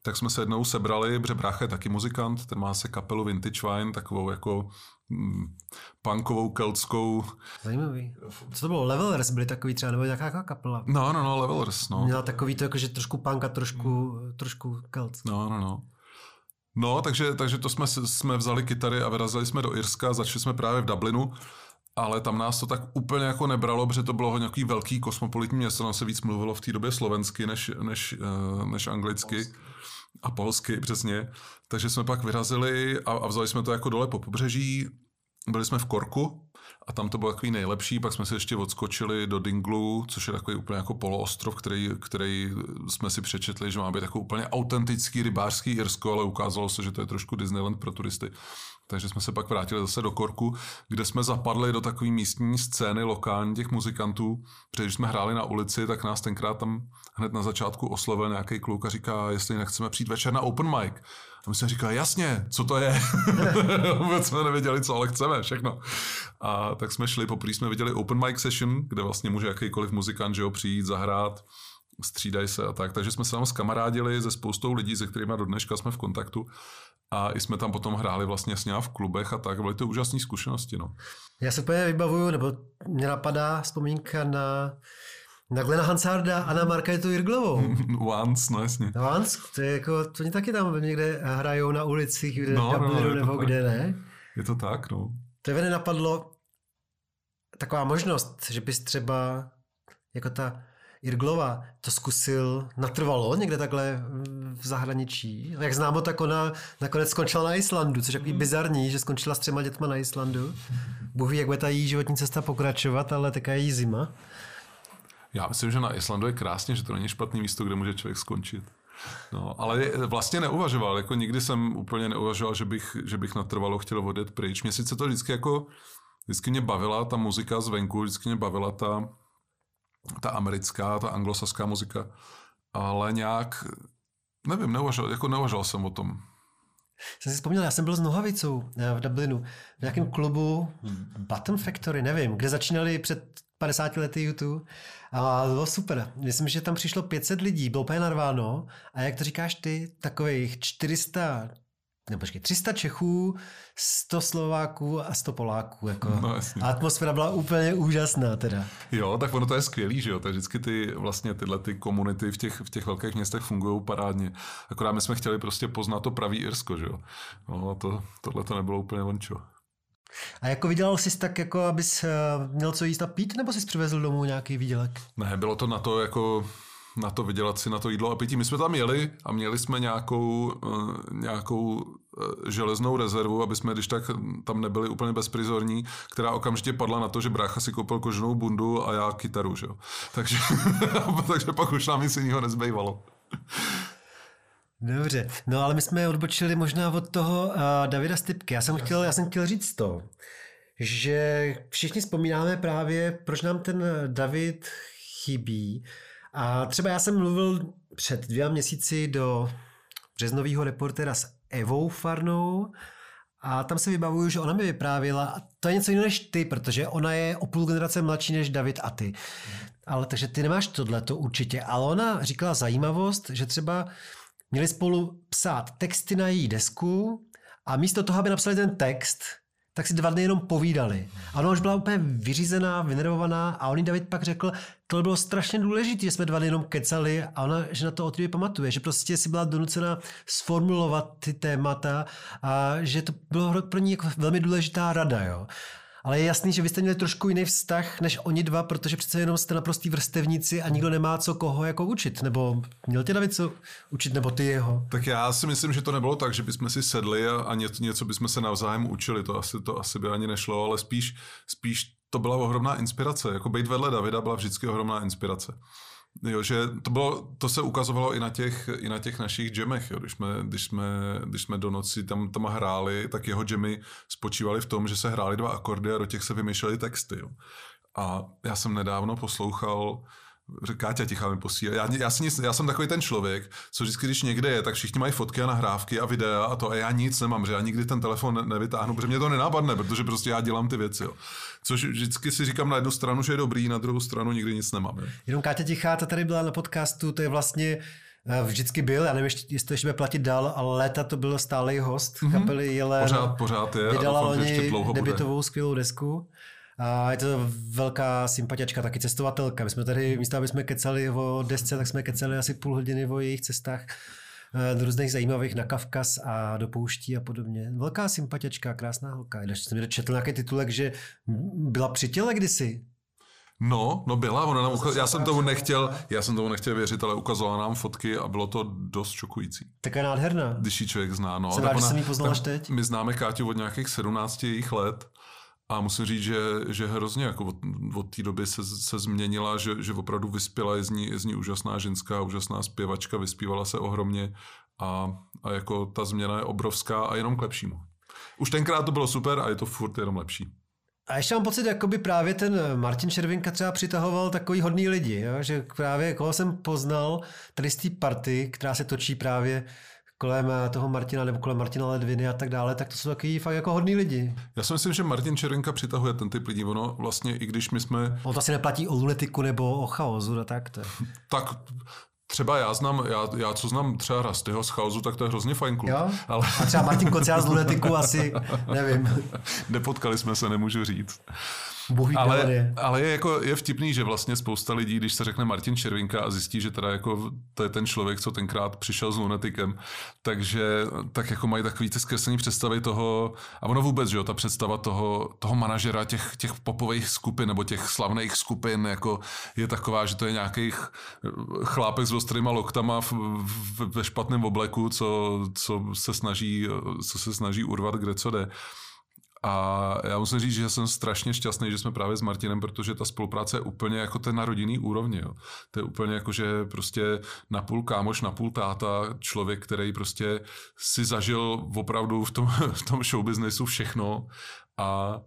tak jsme se jednou sebrali, protože brácha je taky muzikant, ten má se kapelu Vintage Wine, takovou jako mm, punkovou, keltskou. Zajímavý. Co to bylo? Levelers byli takový třeba, nebo jaká kapela? No, no, no, Levelers, no. Měla takový to, jakože trošku punk a trošku, trošku kelt. No, no, no. No, takže, takže to jsme, jsme vzali kytary a vyrazili jsme do Irska, začali jsme právě v Dublinu, ale tam nás to tak úplně jako nebralo, protože to bylo nějaký velký kosmopolitní město, tam se víc mluvilo v té době slovensky než, než, eh, než anglicky. Polsky. A polsky, přesně. Takže jsme pak vyrazili a, a vzali jsme to jako dole po pobřeží. Byli jsme v Korku a tam to bylo takový nejlepší, pak jsme si ještě odskočili do Dinglu, což je takový úplně jako poloostrov, který, který jsme si přečetli, že má být jako úplně autentický rybářský Irsko, ale ukázalo se, že to je trošku Disneyland pro turisty. Takže jsme se pak vrátili zase do Korku, kde jsme zapadli do takové místní scény lokální těch muzikantů. Protože když jsme hráli na ulici, tak nás tenkrát tam hned na začátku oslovil nějaký kluk a říká, jestli nechceme přijít večer na open mic. A my jsme říkali, jasně, co to je? Vůbec jsme nevěděli, co ale chceme, všechno. A tak jsme šli, poprvé jsme viděli open mic session, kde vlastně může jakýkoliv muzikant že jo, přijít, zahrát, střídají se a tak. Takže jsme se tam skamarádili se spoustou lidí, se kterými do dneška jsme v kontaktu. A i jsme tam potom hráli vlastně s v klubech a tak. Byly to úžasné zkušenosti. No. Já se úplně vybavuju, nebo mě napadá vzpomínka na na Glena Hansarda a na Markétu Jirglovou. Once, no jasně. Once, to je jako, to oni taky tam někde hrajou na ulicích, kde no, no, no, nebo kde ne. Je to tak, no. To je napadlo taková možnost, že bys třeba jako ta Irglova to zkusil natrvalo někde takhle v zahraničí. Jak známo, tak ona nakonec skončila na Islandu, což je takový bizarní, že skončila s třema dětma na Islandu. Bůh ví, jak bude ta její životní cesta pokračovat, ale taká je jí zima. Já myslím, že na Islandu je krásně, že to není špatný místo, kde může člověk skončit. No, ale vlastně neuvažoval, jako nikdy jsem úplně neuvažoval, že bych, že bych natrvalo chtěl odjet pryč. Mě sice to vždycky jako, vždycky mě bavila ta muzika zvenku, vždycky mě bavila ta, ta americká, ta anglosaská muzika, ale nějak, nevím, neuvažoval, jako neuvažoval jsem o tom. Jsem si vzpomněl, já jsem byl s Nohavicou eh, v Dublinu, v nějakém klubu Button Factory, nevím, kde začínali před 50 lety YouTube. A bylo super. Myslím, že tam přišlo 500 lidí, bylo úplně narváno. A jak to říkáš ty, takových 400 nebo počkej, 300 Čechů, 100 Slováků a 100 Poláků. Jako. No, a atmosféra byla úplně úžasná teda. Jo, tak ono to je skvělý, že jo, tak vždycky ty vlastně tyhle ty komunity v těch, v těch velkých městech fungují parádně. Akorát my jsme chtěli prostě poznat to pravý Irsko, že jo. No a to, tohle to nebylo úplně vončo. A jako vydělal jsi tak, jako abys eh, měl co jíst a pít, nebo jsi přivezl domů nějaký výdělek? Ne, bylo to na to jako na to vydělat si na to jídlo a pití. My jsme tam jeli a měli jsme nějakou, uh, nějakou železnou rezervu, aby jsme když tak tam nebyli úplně bezprizorní, která okamžitě padla na to, že brácha si koupil koženou bundu a já kytaru, že jo. Takže, takže pak už nám nic jiného nezbývalo. Dobře, no ale my jsme odbočili možná od toho uh, Davida Stipky. Já jsem, chtěl, já jsem chtěl říct to, že všichni vzpomínáme právě, proč nám ten David chybí. A třeba já jsem mluvil před dvěma měsíci do březnového reportera s Evou Farnou A tam se vybavuju, že ona mi vyprávěla, a to je něco jiného než ty, protože ona je o půl generace mladší než David a ty. Ale takže ty nemáš tohle, to určitě. Ale ona říkala zajímavost, že třeba měli spolu psát texty na její desku a místo toho, aby napsali ten text, tak si dva dny jenom povídali. A ona už byla úplně vyřízená, vynervovaná a on David pak řekl, to bylo strašně důležité, že jsme dva dny jenom kecali a ona, že na to od pamatuje, že prostě si byla donucena sformulovat ty témata a že to bylo pro ní jako velmi důležitá rada. Jo. Ale je jasný, že vy jste měli trošku jiný vztah než oni dva, protože přece jenom jste naprostý vrstevníci a nikdo nemá co koho jako učit. Nebo měl tě David co učit, nebo ty jeho? Tak já si myslím, že to nebylo tak, že bychom si sedli a, a něco, něco bychom se navzájem učili. To asi, to asi by ani nešlo, ale spíš, spíš to byla ohromná inspirace. Jako být vedle Davida byla vždycky ohromná inspirace. Jo, že to, bylo, to se ukazovalo i na těch, i na těch našich jamech, jo. Když, jsme, když, jsme, když jsme do noci tam, tam hráli, tak jeho jamy spočívaly v tom, že se hráli dva akordy a do těch se vymýšlely texty. Jo. A já jsem nedávno poslouchal Káťa tichá mi posílá. Já, já, si nic, já jsem takový ten člověk, co vždycky, když někde je, tak všichni mají fotky a nahrávky a videa a to a já nic nemám, že já nikdy ten telefon nevytáhnu, protože mě to nenápadne, protože prostě já dělám ty věci. Jo. Což vždycky si říkám na jednu stranu, že je dobrý, na druhou stranu nikdy nic nemám. Jo. Jenom Káťa Tichá, ta tady byla na podcastu, to je vlastně eh, vždycky byl, já nevím, jestli to ještě bude platit dál, ale léta to byl stálý host mm-hmm. kapely Jelen. Pořád, pořád je. Vydala loni debitovou skvělou desku. A je to velká sympatiačka, taky cestovatelka. My jsme tady, místo aby jsme kecali o desce, tak jsme kecali asi půl hodiny o jejich cestách eh, do různých zajímavých na Kavkaz a do pouští a podobně. Velká sympatiačka, krásná holka. Když jsem mi dočetl nějaký titulek, že byla při těle kdysi. No, no byla, ona nám ukaz... já jsem tomu nechtěl, já jsem tomu nechtěl věřit, ale ukazovala nám fotky a bylo to dost šokující. Tak je nádherná. Když ji člověk zná, no. Jsem rád, ona, že jsem ji poznal až teď. My známe Káťu od nějakých 17 jejich let a musím říct, že, že hrozně jako od, od té doby se, se změnila, že, že opravdu vyspěla, je z, ní, je z ní úžasná ženská, úžasná zpěvačka, vyspívala se ohromně a, a jako ta změna je obrovská a jenom k lepšímu. Už tenkrát to bylo super a je to furt jenom lepší. A ještě mám pocit, jako by právě ten Martin Červinka třeba přitahoval takový hodný lidi, jo? že právě koho jsem poznal tady z té party, která se točí právě kolem eh, toho Martina nebo kolem Martina Ledviny a tak dále, tak to jsou takový fakt jako hodný lidi. Já si myslím, že Martin Čerenka přitahuje ten typ lidí. Ono vlastně, i když my jsme... On to asi neplatí o lunetiku nebo o chaosu, no tak to je. tak Třeba já znám, já, já co znám třeba Rastyho z Chaosu, tak to je hrozně fajn klub. Jo? Ale... A třeba Martin Kocián z Lunetiku asi, nevím. Nepotkali jsme se, nemůžu říct. Bohý ale, ale je, jako, je vtipný, že vlastně spousta lidí, když se řekne Martin Červinka a zjistí, že teda jako to je ten člověk, co tenkrát přišel s lunatikem, takže tak jako mají takový ty zkreslený představy toho, a ono vůbec, že jo, ta představa toho, toho manažera těch, těch popových skupin nebo těch slavných skupin jako je taková, že to je nějaký chlápek s ostrýma loktama v, v, ve špatném obleku, co, co, se snaží, co se snaží urvat kde co jde. A já musím říct, že jsem strašně šťastný, že jsme právě s Martinem, protože ta spolupráce je úplně jako ten na rodinný úrovni. Jo. To je úplně jako, že prostě napůl kámoš, napůl táta, člověk, který prostě si zažil opravdu v tom, v tom showbiznesu všechno a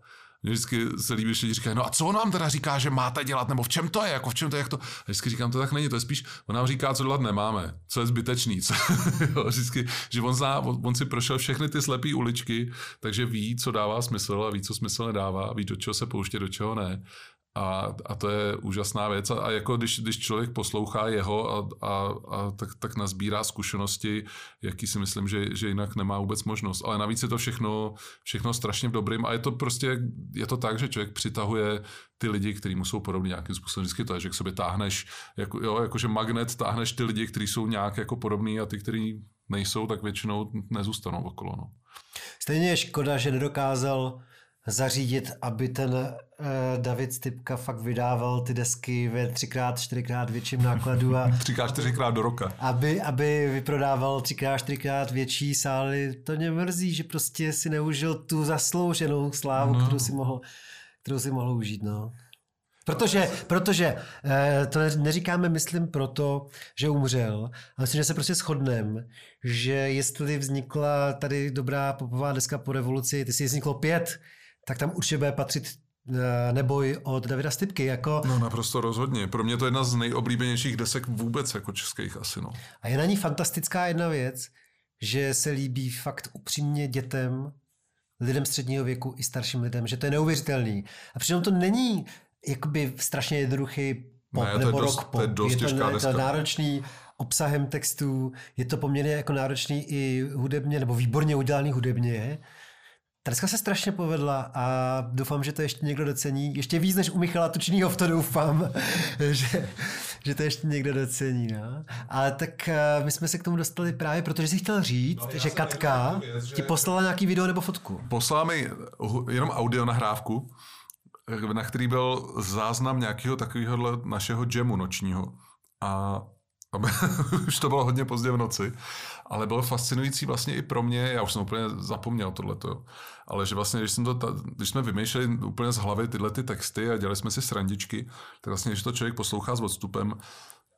mě vždycky se líbí, že říkají, no a co nám teda říká, že máte dělat, nebo v čem to je, jako v čem to je, jak to. A vždycky říkám, to tak není, to je spíš, on nám říká, co dělat nemáme, co je zbytečný. Co, jo, vždycky, že on, zná, on, si prošel všechny ty slepé uličky, takže ví, co dává smysl a ví, co smysl nedává, ví, do čeho se pouště, do čeho ne. A, a to je úžasná věc. A, a jako když, když člověk poslouchá jeho, a, a, a tak, tak nazbírá zkušenosti, jaký si myslím, že, že jinak nemá vůbec možnost. Ale navíc je to všechno, všechno strašně v dobrým. A je to prostě, je to tak, že člověk přitahuje ty lidi, kteří mu jsou podobní nějakým způsobem. Vždycky to je, že k sobě táhneš, jako, jo, jakože magnet táhneš ty lidi, kteří jsou nějak jako podobní a ty, kteří nejsou, tak většinou nezůstanou okolo. No. Stejně je škoda, že nedokázal zařídit, aby ten uh, David Stipka fakt vydával ty desky ve třikrát, čtyřikrát větším nákladu a třikrát, čtyřikrát do roka. Aby, aby vyprodával třikrát, čtyřikrát větší sály. To mě mrzí, že prostě si neužil tu zaslouženou slávu, no. kterou si mohl, kterou si mohl užít. No. Protože, protože eh, to neříkáme, myslím, proto, že umřel, ale myslím, že se prostě shodneme, že jestli vznikla tady dobrá popová deska po revoluci, ty si vzniklo pět, tak tam určitě bude patřit eh, neboj od Davida Stipky. Jako... No naprosto rozhodně. Pro mě to je jedna z nejoblíbenějších desek vůbec jako českých asi. No. A je na ní fantastická jedna věc, že se líbí fakt upřímně dětem lidem středního věku i starším lidem, že to je neuvěřitelný. A přitom to není jakoby strašně jednoduchý pop Ne, to je nebo dost- rock to je pop. dost je to, těžká je to deska. náročný obsahem textů, je to poměrně jako náročný i hudebně, nebo výborně udělaný hudebně. Ta deska se strašně povedla a doufám, že to ještě někdo docení. Ještě víc než u Michala Tučnýho v to doufám, že, že to ještě někdo docení. No. Ale tak eh, my jsme se k tomu dostali právě, protože jsi chtěl říct, No, že Katka věc, že- ti poslala nějaký video nebo fotku. Poslala mi jenom audio nahrávku, na který byl záznam nějakého takového našeho jamu nočního. A a už to bylo hodně pozdě v noci, ale bylo fascinující vlastně i pro mě, já už jsem úplně zapomněl tohleto, ale že vlastně, když, jsem to, ta- když jsme vymýšleli úplně z hlavy tyhle ty texty a dělali jsme si srandičky, tak vlastně, když to člověk poslouchá s odstupem,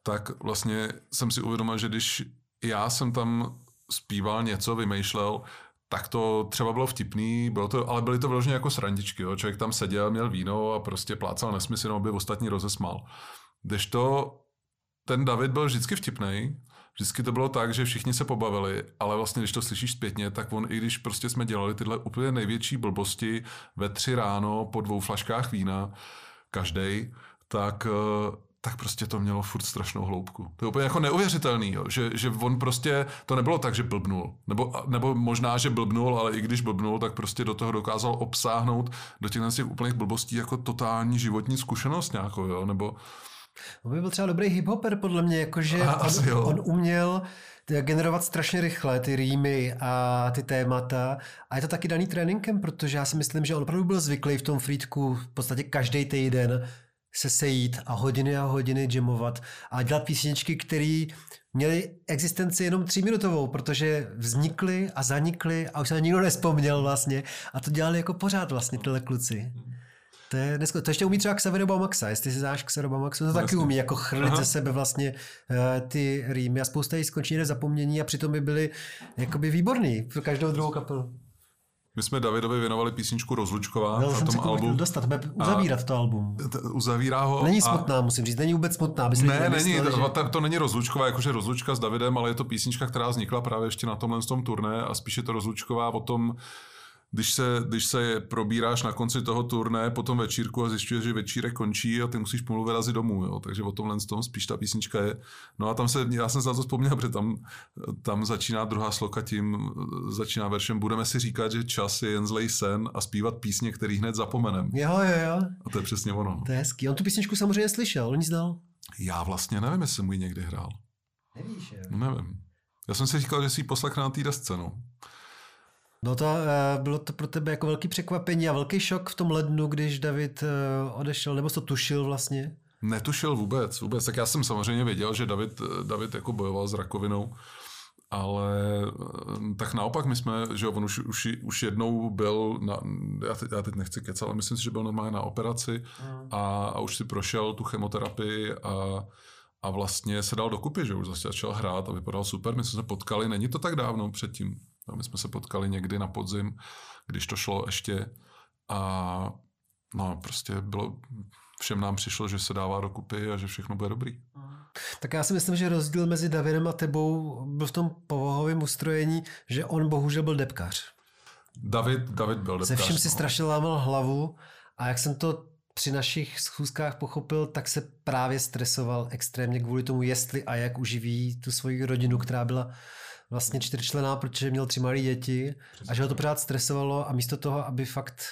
tak vlastně jsem si uvědomil, že když já jsem tam zpíval něco, vymýšlel, tak to třeba bylo vtipný, bylo to, ale byly to vyloženě jako srandičky. Jo? Člověk tam seděl, měl víno a prostě plácal nesmysl, aby ostatní rozesmál. Kdežto ten David byl vždycky vtipný, vždycky to bylo tak, že všichni se pobavili, ale vlastně, když to slyšíš zpětně, tak on, i když prostě jsme dělali tyhle úplně největší blbosti ve tři ráno po dvou flaškách vína, každý, tak, eh, tak prostě to mělo furt strašnou hloubku. To je úplně jako neuvěřitelný, jo? Že, že on prostě, to nebylo tak, že blbnul. Nebo, nebo možná, že blbnul, ale i když blbnul, tak prostě do toho dokázal obsáhnout do těch těch úplných blbostí jako totální životní zkušenost nějakou, jo? Nebo On by byl třeba dobrý hiphoper, podle mě, jakože A, on, asi on uměl generovat strašně rychle ty rýmy a ty témata. A je to taky daný tréninkem, protože já si myslím, že on opravdu byl zvyklý v tom frýdku v podstatě každý týden se sejít a hodiny a hodiny jamovat a dělat písničky, které měly existenci jenom tříminutovou, protože vznikly a zanikly a už se na nikdo nespomněl vlastně a to dělali jako pořád vlastně tyhle kluci. To, je dneska, to ještě umí třeba Xavier Maxa, jestli si znáš Xavier Maxa, to taky jasně. umí jako chrlit Aha. ze sebe vlastně uh, ty rýmy a spousta jich skončí zapomnění a přitom by byly jakoby výborný pro každou druhou kapelu. my jsme Davidovi věnovali písničku Rozlučková Byl na tom albu. dostat, bude uzavírat to album. T- Uzavírá ho. Není a- smutná, musím říct, není vůbec smutná. aby Ne, není, to, že- to, to není rozlučková, jakože rozlučka s Davidem, ale je to písnička, která vznikla právě ještě na tomhle tom turné a spíš je to rozlučková o tom, když se, když se probíráš na konci toho turné po tom večírku a zjišťuješ, že večírek končí a ty musíš pomalu vyrazit domů, jo. takže o tomhle tom spíš ta písnička je. No a tam se, já jsem se na to vzpomněl, protože tam, tam začíná druhá sloka tím, začíná veršem Budeme si říkat, že čas je jen zlej sen a zpívat písně, který hned zapomenem. Jo, jo, jo. A to je přesně ono. To je hezký. On tu písničku samozřejmě slyšel, on ji znal. Já vlastně nevím, jestli jsem ji někdy hrál. Nevíš, jo. No nevím. Já jsem si říkal, že si ji poslechne na té desce, no. No to, eh, bylo to pro tebe jako velký překvapení a velký šok v tom lednu, když David eh, odešel, nebo to tušil vlastně? Netušil vůbec, vůbec. Tak já jsem samozřejmě věděl, že David, David jako bojoval s rakovinou, ale eh, tak naopak my jsme, že on už, už, už jednou byl, na, já, teď, já teď nechci kecat, ale myslím si, že byl normálně na operaci a, a už si prošel tu chemoterapii a, a vlastně se dal dokupy, že už zase začal hrát a vypadal super. My jsme se potkali, není to tak dávno předtím, my jsme se potkali někdy na podzim, když to šlo ještě a no prostě bylo, všem nám přišlo, že se dává dokupy a že všechno bude dobrý. Tak já si myslím, že rozdíl mezi Davidem a tebou byl v tom povahovém ustrojení, že on bohužel byl depkař. David, David byl Se depkař, vším si no. strašně lámal hlavu a jak jsem to při našich schůzkách pochopil, tak se právě stresoval extrémně kvůli tomu, jestli a jak uživí tu svoji rodinu, která byla vlastně čtyřčlená, protože měl tři malé děti a že ho to pořád stresovalo a místo toho, aby fakt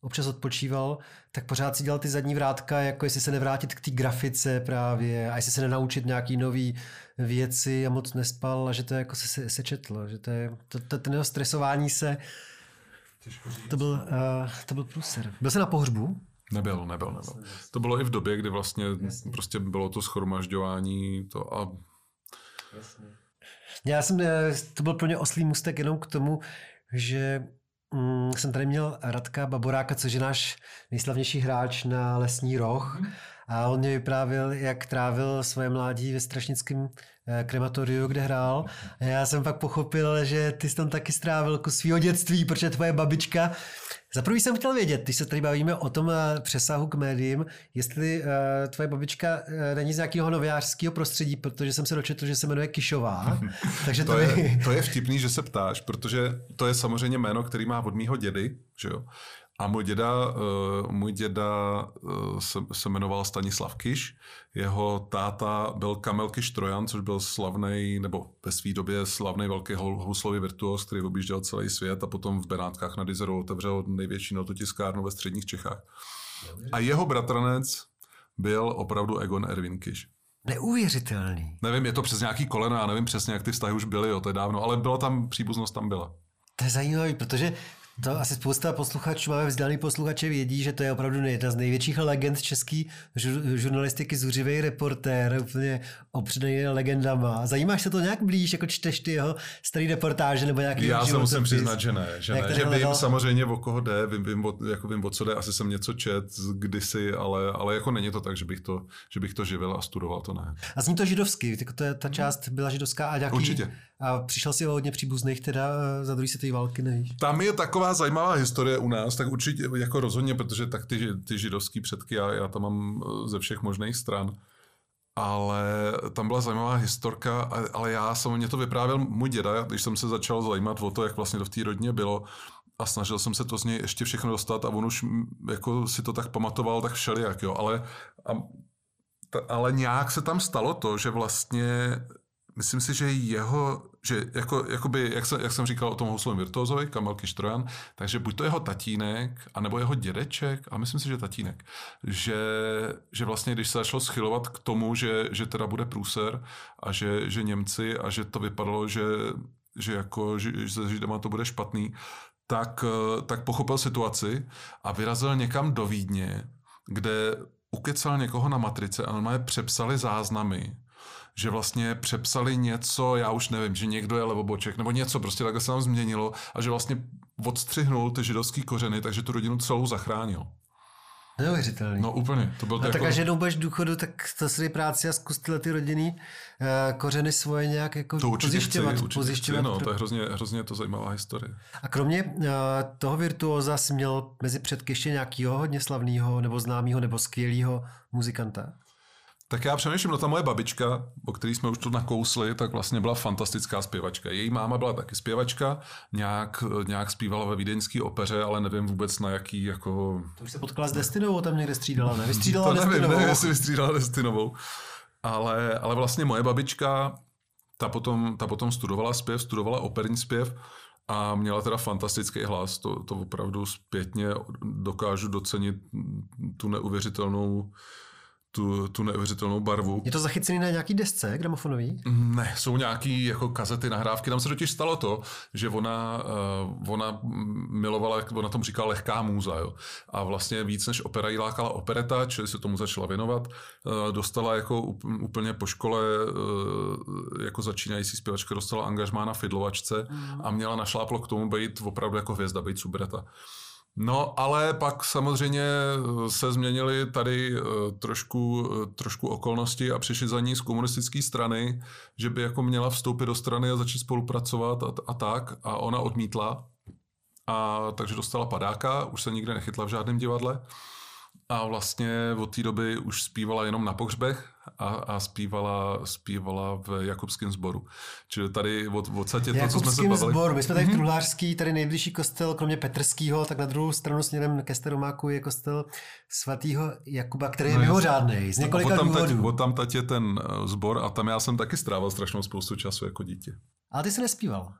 občas odpočíval, tak pořád si dělal ty zadní vrátka, jako jestli se nevrátit k té grafice právě a jestli se nenaučit nějaký nový věci a moc nespal a že to je jako se, se, se četlo, že to je, to, to, ten jeho stresování se, to byl, uh, to byl průser. Byl jsi na pohřbu? Nebyl, nebyl, nebyl. To bylo i v době, kdy vlastně prostě bylo to schromažďování to a Já jsem, eh, to byl pro mě oslý mustek jenom k tomu, že mm, jsem tady měl Radka Baboráka, což je náš nejslavnější hráč na Lesní roh. A on mě vyprávěl, jak trávil svoje mládí ve strašnickém eh, krematoriu, kde hrál. A já jsem pak pochopil, že ty jsi tam taky strávil kus svého dětství, protože tvoje babička Za prvý jsem chtěl vědět, když se tady bavíme o tom eh, přesahu k médiím, jestli uh, tvoje babička uh, není z nějakého novinářského prostředí, protože jsem se dočetl, že se jmenuje Kišová. takže to, to, je, to je vtipný, že se ptáš, protože to je samozřejmě jméno, který má od mýho dědy, že jo? A můj děda, uh, můj děda uh, se, se jmenoval Stanislav Kiš, jeho táta byl Kamel Kiš Trojan, což byl slavný, nebo ve své době slavný velký houslový virtuos, který objížděl celý svět a potom v Benátkách nad Izerou otevřel největší nototiskárnu ve středních Čechách. A jeho bratranec byl opravdu Egon Erwin Kiš. Neuvěřitelný. Nevím, je to přes nějaký koleno, já nevím přesně, jak ty vztahy už byly, jo, to je dávno, ale byla tam, příbuznost tam byla. To je zajímavé, protože to asi spousta posluchačů, máme vzdělaný posluchače, vědí, že to je opravdu jedna z největších legend české žurnalistiky, zuřivý reportér, úplně opředený legendama. Zajímáš se to nějak blíž, jako čteš ty jeho starý reportáže nebo nějaký Já se musím přiznat, že ne. Že, ne. že vím samozřejmě, o koho jde, vím, vím, o, jako vím, o co jde, asi jsem něco čet kdysi, ale, ale jako není to tak, že bych to, že bych to živil a studoval, to ne. A zní to židovsky, to je, ta část byla židovská a nějaký... Určitě. A přišel si o hodně příbuzných teda eh, za druhé světové války, nevíš? Tam je taková zajímavá historie u nás, tak určitě jako rozhodně, protože tak ty, ty židovský předky, já, já tam mám eh, ze všech možných stran. Ale tam byla zajímavá historka, ale já jsem, mě to vyprávěl můj děda, když jsem se začal zajímat o to, jak vlastně to v té rodině bylo a snažil jsem se to z něj ještě všechno dostat a on už jako si to tak pamatoval, tak všelijak, jo, ale, a, ta, ale nějak se tam stalo to, že vlastně myslím si, že jeho, že jako, jakoby, jak, jsem, jak jsem říkal o tom houslovém virtuozovi, Kamal Kištrojan, takže buď to jeho tatínek, anebo jeho dědeček, a myslím si, že tatínek, že, že vlastně, když se začalo schylovat k tomu, že, že teda bude průser a že, že Němci a že to vypadalo, že, že jako, že, že Židama to bude špatný, tak, tak pochopil situaci a vyrazil někam do Vídně, kde ukecal někoho na matrice a normálně přepsali záznamy že vlastně přepsali něco, já už nevím, že někdo je levoboček, nebo něco prostě takhle se nám změnilo a že vlastně odstřihnul ty židovský kořeny, takže tu rodinu celou zachránil. Neuvěřitelný. No úplně. To byl a tak jako... až jednou budeš důchodu, tak to si práci a zkus tyhle ty rodiny uh, kořeny svoje nějak jako to určitě pozjišťovat. Chci, určitě pozjišťovat chci, no, to je hrozně, hrozně to zajímavá historie. A kromě uh, toho virtuóza jsi měl mezi předky ještě nějakého hodně slavného nebo známého nebo skvělého muzikanta? Tak já přemýšlím, no ta moje babička, o který jsme už tu nakousli, tak vlastně byla fantastická zpěvačka. Její máma byla taky zpěvačka, nějak, nějak zpívala ve vídeňské opeře, ale nevím vůbec na jaký jako... To už se potkala s Destinovou, tam někde střídala, ne? Vystřídala to nevím, nevím, jestli vystřídala Destinovou. Ale, ale vlastně moje babička, ta potom, ta potom studovala zpěv, studovala operní zpěv a měla teda fantastický hlas. To, to opravdu zpětně dokážu docenit tu neuvěřitelnou tu, tu neuvěřitelnou barvu. Je to zachycený na nějaký desce gramofonový? Ne, jsou nějaký jako kazety, nahrávky. Tam se totiž stalo to, že ona, uh, ona milovala, jak ona tomu říkala, lehká můza. Jo. A vlastně víc než opera jí lákala opereta, čili se tomu začala věnovat. Uh, dostala jako úplně po škole uh, jako začínající zpěvačka dostala angažmá na fidlovačce mm. a měla našláplo k tomu být opravdu jako hvězda, být subreta. No, ale pak samozřejmě eh, se změnily tady eh, trošku, eh, trošku okolnosti a přišli za ní z komunistické strany, že by jako měla vstoupit do strany a začít spolupracovat a, a tak. A ona odmítla. A takže dostala padáka, už se nikde nechytla v žádném divadle. A vlastně od té doby už zpívala jenom na pohřbech a, a zpívala, zpívala v Jakubském sboru. Čili tady od, od to, co jsme se bavili. Zbor. My jsme tady v mhm. Truhlářský, tady nejbližší kostel, kromě Petrského, tak na druhou stranu směrem ke Staromáku je kostel svatého Jakuba, který je no, mimořádný, z několika od tam důvodů. Tať, od tam tať je ten sbor eh, a tam já jsem taky strávil strašnou spoustu času jako dítě. Ale ty se nespíval.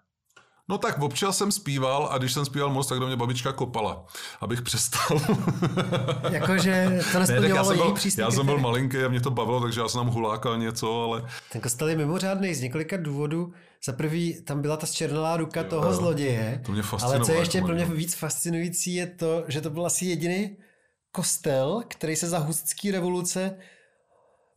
No tak občas jsem zpíval a když jsem zpíval moc, tak do mě babička kopala, abych přestal. Jakože to nesplňovalo ne, já jsem byl, Já jsem byl malinký a mě to bavilo, takže já jsem tam hulákal něco, ale... Ten kostel je mimořádný z několika důvodů. Za prvý, tam byla ta zčernalá ruka jo, toho zloděje. To mě Ale co je ještě pro mě víc fascinující, je to, že to byl asi jediný kostel, který se za husické revoluce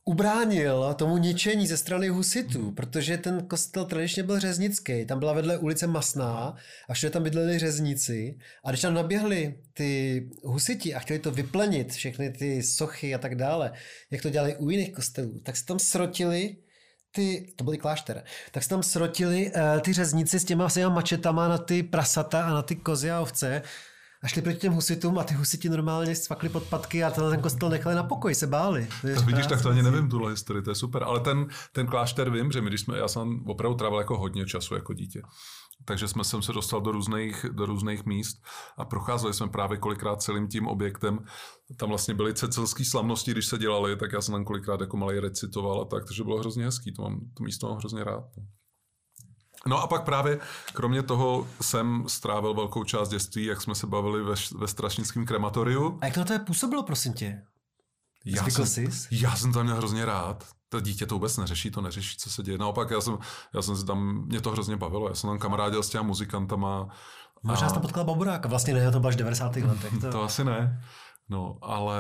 ubránil tomu ničení ze strany husitů, protože ten kostel tradičně byl řeznický. Tam byla vedle ulice Masná a všude tam bydleli řezníci. A když tam naběhli ty husiti a chtěli to vyplenit, všechny ty sochy a tak dále, jak to dělali u jiných kostelů, tak se tam srotili ty, to byly klášter, tak se tam srotili uh, ty řezníci s těma svýma mačetama na ty prasata a na ty kozy a ovce a šli proti těm husitům a ty husiti normálně svakli pod patky a tenhle ten kostel nechali na pokoj, se báli. To Tak vidíš, tak to ani nevím, tuhle historii, to je super. Ale ten, ten klášter vím, že my, když jsme, já jsem opravdu trávil jako hodně času jako dítě. Takže jsme jsem se dostal do různých, do různých míst a procházeli jsme právě kolikrát celým tím objektem. Tam vlastně byly cecilské slavnosti, když se dělali, tak já jsem tam kolikrát jako malý recitoval a tak, takže bylo hrozně hezký, to, mám, to místo mám hrozně rád. No. A pak právě, kromě toho jsem strávil velkou část dětství, jak jsme se bavili ve, ve strašnickém krematoriu. A jak to na tebe působilo, prosím tě? Já Zvykl jsem, jsi? já jsem tam měl hrozně rád. To dítě to vůbec neřeší, to neřeší, co se děje. Naopak, já jsem, já jsem si tam, mě to hrozně bavilo. Já jsem tam kamarádil s těma muzikantama. Možná jsi tam potkal Baburáka, vlastně ne, to bylo až v 90. letech. To... To asi ne. No, ale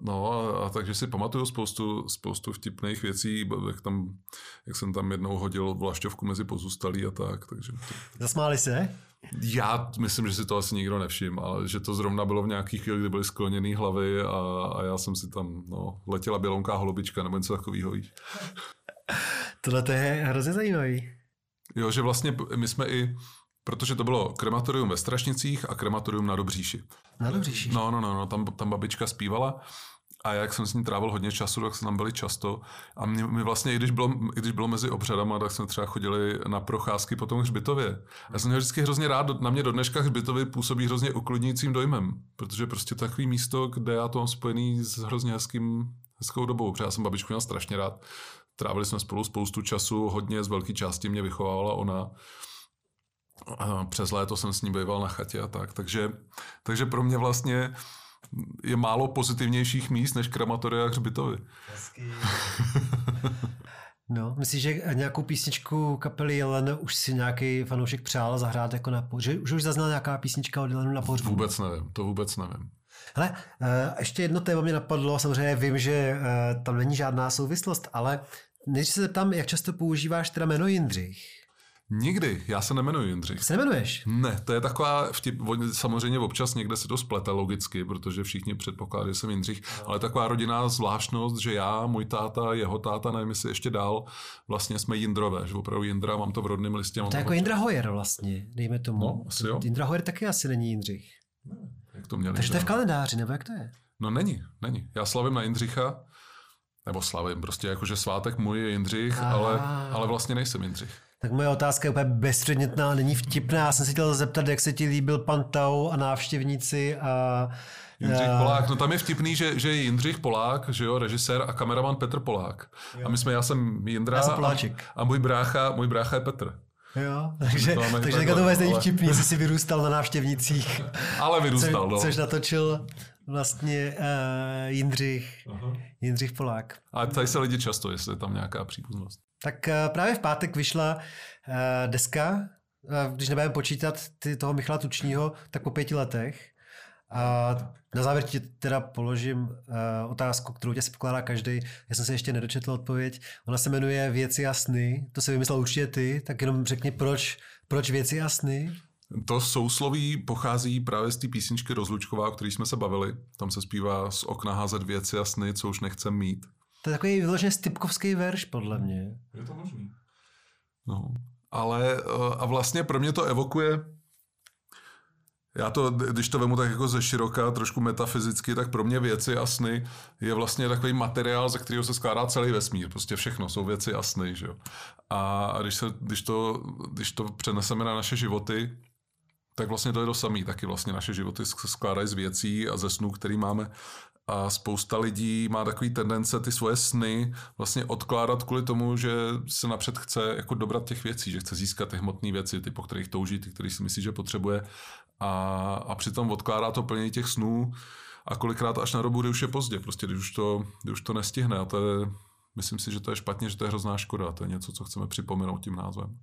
no, a, a takže si pamatuju spoustu, spoustu vtipných věcí, jak, tam, jak jsem tam jednou hodil vlašťovku mezi pozůstalí a tak, takže to, Zasmáli se? já myslím, že si to asi nikdo nevšiml, ale že to zrovna bylo v nějaký chvíli, kdy byly skloněné hlavy a, a já jsem si tam, no, letěla bělounká holubička nebo něco takového. Tohle to je hrozně zajímavý. Jo, že vlastně my jsme i, protože to bylo krematorium ve Strašnicích a krematorium na Dobříši. Na dobříši. No, no, no, no tam, tam babička zpívala a jak jsem s ní trávil hodně času, tak jsme tam byli často. A my, my vlastně, i když bylo, i když bylo mezi obřadama, tak jsme třeba chodili na procházky po tom hřbitově. Já jsem měl vždycky hrozně rád, na mě do dneška hřbitovy působí hrozně uklidňujícím dojmem, protože prostě takový místo, kde já to mám spojený s hrozně hezkým, hezkou dobou, protože já jsem babičku měl strašně rád. Trávili jsme spolu spoustu času, hodně z velké části mě vychovávala ona. A přes léto jsem s ní býval na chatě a tak. Takže, takže pro mě vlastně je málo pozitivnějších míst než krematoria a hřbitovy. No, myslíš, že nějakou písničku kapely Jelen už si nějaký fanoušek přál zahrát jako na pohřbu? Že už, už zaznal nějaká písnička od Jelenu na pohřbu? Vůbec nevím, to vůbec nevím. Hele, eh, ještě jedno téma mě napadlo, samozřejmě vím, že eh, tam není žádná souvislost, ale než se zeptám, jak často používáš teda jméno Jindřich? Nikdy, já se nemenuji Jindřich. Se nemenuješ? Ne, to je taková vtip, samozřejmě občas někde se to splete logicky, protože všichni předpokládají, že jsem Jindřich, ale taková rodinná zvláštnost, že já, můj táta, jeho táta, nevím, jestli ještě dál, vlastně jsme Jindrové, že opravdu Jindra, mám to v rodném listě. To je jako Jindra Hoyer vlastně, dejme tomu. No, asi jo. Jindra Hoyer taky asi není Jindřich. jak to měli. Takže to je v kalendáři, nebo jak to je? No není, není. Já slavím na Jindřicha, nebo slavím, prostě jakože svátek můj je Jindřich, Aha. ale, ale vlastně nejsem Jindřich. Tak moje otázka je úplně bezpředmětná, není vtipná. Já jsem se chtěl zeptat, jak se ti líbil pan Tau a návštěvníci a... Jindřich Polák, no tam je vtipný, že, že je Jindřich Polák, že jo, režisér a kameraman Petr Polák. A my jsme, já jsem Jindra Já jsem a, Poláček. a můj brácha, můj brácha je Petr. Jo, takže, to takže takhle, to vůbec není vtipný, jestli jsi vyrůstal na návštěvnících. Ale Co, vyrůstal, no. což natočil vlastně uh, Jindřich, Jindřich Polák. A tady se lidi často, jestli je tam nějaká příbuznost. Tak uh, právě v pátek vyšla uh, deska, uh, když nebudeme počítat ty, toho Michala Tučního, tak po pěti letech. A na závěr ti teda položím uh, otázku, kterou tě se pokládá každý. Já jsem se ještě nedočetl odpověď. Ona se jmenuje Věci a sny. To se vymyslel určitě ty, tak jenom řekni, proč, proč Věci a sny? To sousloví pochází právě z té písničky Rozlučková, o který jsme se bavili. Tam se zpívá z okna házet věci a sny, co už nechcem mít. To je takový vyloženě stypkovský verš, podle mě. Je to možný. No, ale eh, a vlastně pro mě to evokuje já to, když to vemu tak jako ze široka, trošku metafyzicky, tak pro mě věci a sny je vlastně takový materiál, ze kterého se skládá celý vesmír. Prostě všechno jsou věci a sny, že jo. A, a když, se, když, to, když to přeneseme na naše životy, tak vlastně to je to samé. Taky vlastně naše životy se skládají z věcí a ze snů, který máme. A spousta lidí má takový tendence ty svoje sny vlastně odkládat kvůli tomu, že se napřed chce jako dobrat těch věcí, že chce získat ty hmotné věci, ty, po kterých touží, ty, který si myslí, že potřebuje. A, a přitom odkládá to plnění těch snů a kolikrát až na dobu, kdy už je pozdě, prostě když už to, kdy už to nestihne. A to je, myslím si, že to je špatně, že to je hrozná škoda. To je něco, co chceme připomenout tím názvem.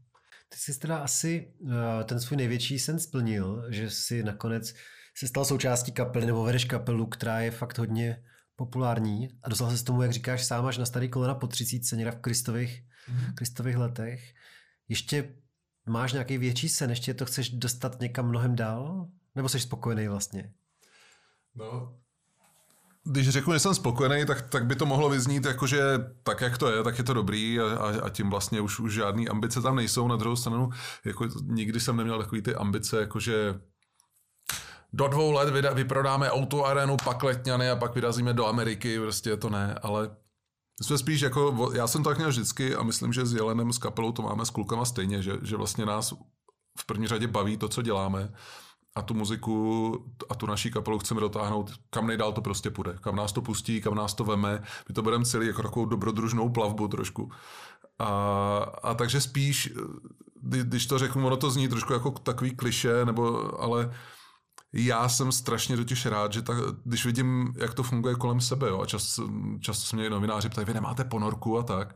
Ty jsi teda asi uh, ten svůj největší sen splnil, že jsi nakonec se stal součástí kapely nebo vedeš kapelu, která je fakt hodně populární a dostal se s tomu, jak říkáš, sám až na starý kolena po 30 někde v Kristových, mm-hmm. Kristových letech. Ještě máš nějaký větší sen, ještě to chceš dostat někam mnohem dál? Nebo jsi spokojený vlastně? No, když řeknu, že jsem spokojený, tak, tak by to mohlo vyznít jako, že tak, jak to je, tak je to dobrý a, a, a tím vlastně už, už žádný ambice tam nejsou. Na druhou stranu, jako nikdy jsem neměl takový ty ambice, jako že do dvou let vyda, vyprodáme auto arénu, pak letňany a pak vyrazíme do Ameriky, prostě to ne, ale jsme spíš jako, já jsem to tak měl vždycky a myslím, že s Jelenem, s kapelou to máme s klukama stejně, že, že vlastně nás v první řadě baví to, co děláme a tu muziku a tu naší kapelu chceme dotáhnout, kam nejdál to prostě půjde, kam nás to pustí, kam nás to veme, my to budeme celý jako takovou dobrodružnou plavbu trošku. A, a takže spíš, když to řeknu, ono to zní trošku jako takový kliše, nebo, ale já jsem strašně totiž rád, že ta, když vidím, jak to funguje kolem sebe, jo, a čas, často se mě novináři ptají, vy nemáte ponorku a tak,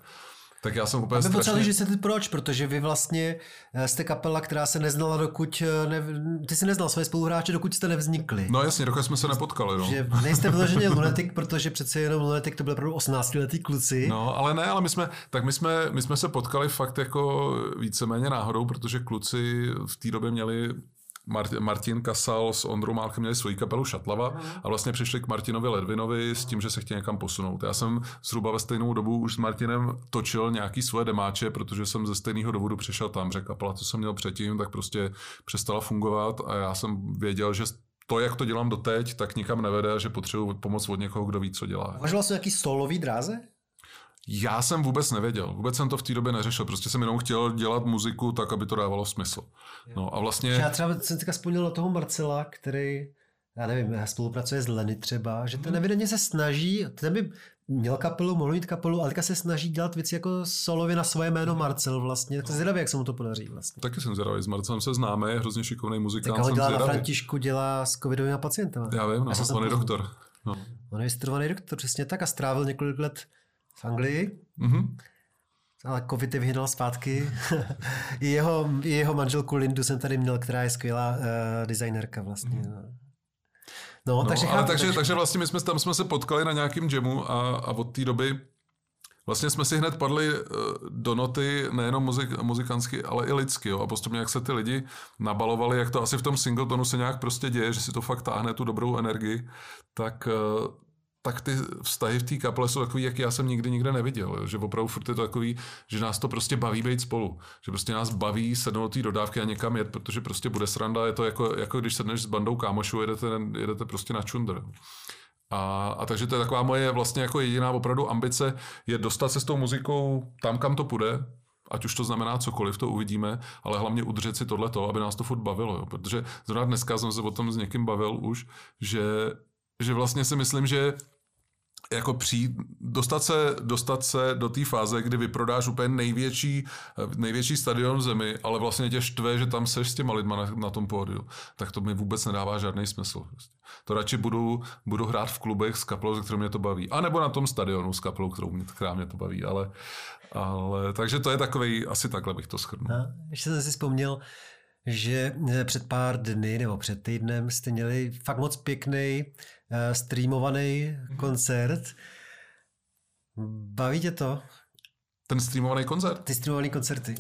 tak já jsem úplně strašně... že vysvětlit proč, protože vy vlastně eh, jste kapela, která se neznala dokud, eh, ne, ty jsi neznal své spoluhráče, dokud jste nevznikli. No jasně, dokud jsme se nepotkali. No. Že nejste vyloženě lunetik, protože přece jenom lunetik to byl opravdu 18 letý kluci. No, ale ne, ale my jsme, tak my jsme, my jsme se potkali fakt jako víceméně náhodou, protože kluci v té době měli Martin Kasal s Ondrou Málchem měli svoji kapelu Šatlava a vlastně přišli k Martinovi Ledvinovi s tím, že se chtěli někam posunout. Já jsem zhruba ve stejnou dobu už s Martinem točil nějaký svoje demáče, protože jsem ze stejného důvodu přišel tam, že kapela, co jsem měl předtím, tak prostě přestala fungovat a já jsem věděl, že to, jak to dělám doteď, tak nikam nevede a že potřebuji pomoc od někoho, kdo ví, co dělá. Uvažoval jsi nějaký solový dráze? Já jsem vůbec nevěděl, vůbec jsem to v té době neřešil, prostě jsem jenom chtěl dělat muziku tak, aby to dávalo smysl. No a vlastně... Já třeba jsem teďka vzpomněl na toho Marcela, který, já nevím, spolupracuje s Leny třeba, že ten mhm. evidentně se snaží, ten by měl kapelu, mohl mít kapelu, ale teďka se snaží dělat věci jako solově na svoje jméno Marcel vlastně. To zvědavý, jak se mu to podaří vlastně. Taky jsem zvědavý, s Marcelem se známe, je hrozně šikovný muzikant. Tak ho dělá na Františku, dělá s covidovými pacientama. Já vím, no, on je doktor. No. On je doktor, přesně tak a strávil několik let v Anglii. Mm-hmm. Ale covid je vyhnal zpátky. I jeho, jeho manželku Lindu jsem tady měl, která je skvělá uh, designerka vlastně. Mm-hmm. No, no, takže, ale takže, takže vlastně my jsme tam jsme se potkali na nějakým jamu a, a od té doby Vlastně jsme si hned padli eh, do noty nejenom muzik, muzikantsky, ale i lidsky. Jo? A postupně, jak se ty lidi nabalovali, jak to asi v tom singletonu se nějak prostě děje, že si to fakt táhne tu dobrou energii, tak eh, tak ty vztahy v té kaple jsou takový, jak já jsem nikdy nikde neviděl. Jo? Že opravdu furt je to takový, že nás to prostě baví být spolu. Že prostě nás baví sednout té dodávky a někam jet, protože prostě bude sranda. Je to jako, jako když sedneš s bandou kámošů, jedete, jedete prostě na čundr. A, a takže to je taková moje vlastně jako jediná opravdu ambice, je dostat se s tou muzikou tam, kam to půjde, ať už to znamená cokoliv, to uvidíme, ale hlavně udržet si tohleto, aby nás to furt bavilo. Jo? Protože zrovna dneska jsem se o tom s někým bavil už, že že vlastně si myslím, že jako přijít, dostat se, dostat se do té fáze, kdy vyprodáš úplně největší, největší stadion v zemi, ale vlastně tě štve, že tam seš s těma lidma na, na tom pódiu, tak to mi vůbec nedává žádný smysl. Prostě. To radši budu, budu hrát v klubech s kapelou, se kterou mě to baví. A nebo na tom stadionu s kapelou, kterou mě, která mě to baví. Ale, ale, takže to je takový, asi takhle bych to shrnul. ještě jsem si vzpomněl, že eh, před pár dny nebo před týdnem jste měli fakt moc pěkný uh, streamovaný mm-hmm. koncert. Baví tě to? Ten streamovaný koncert? Ty streamovaný koncerty.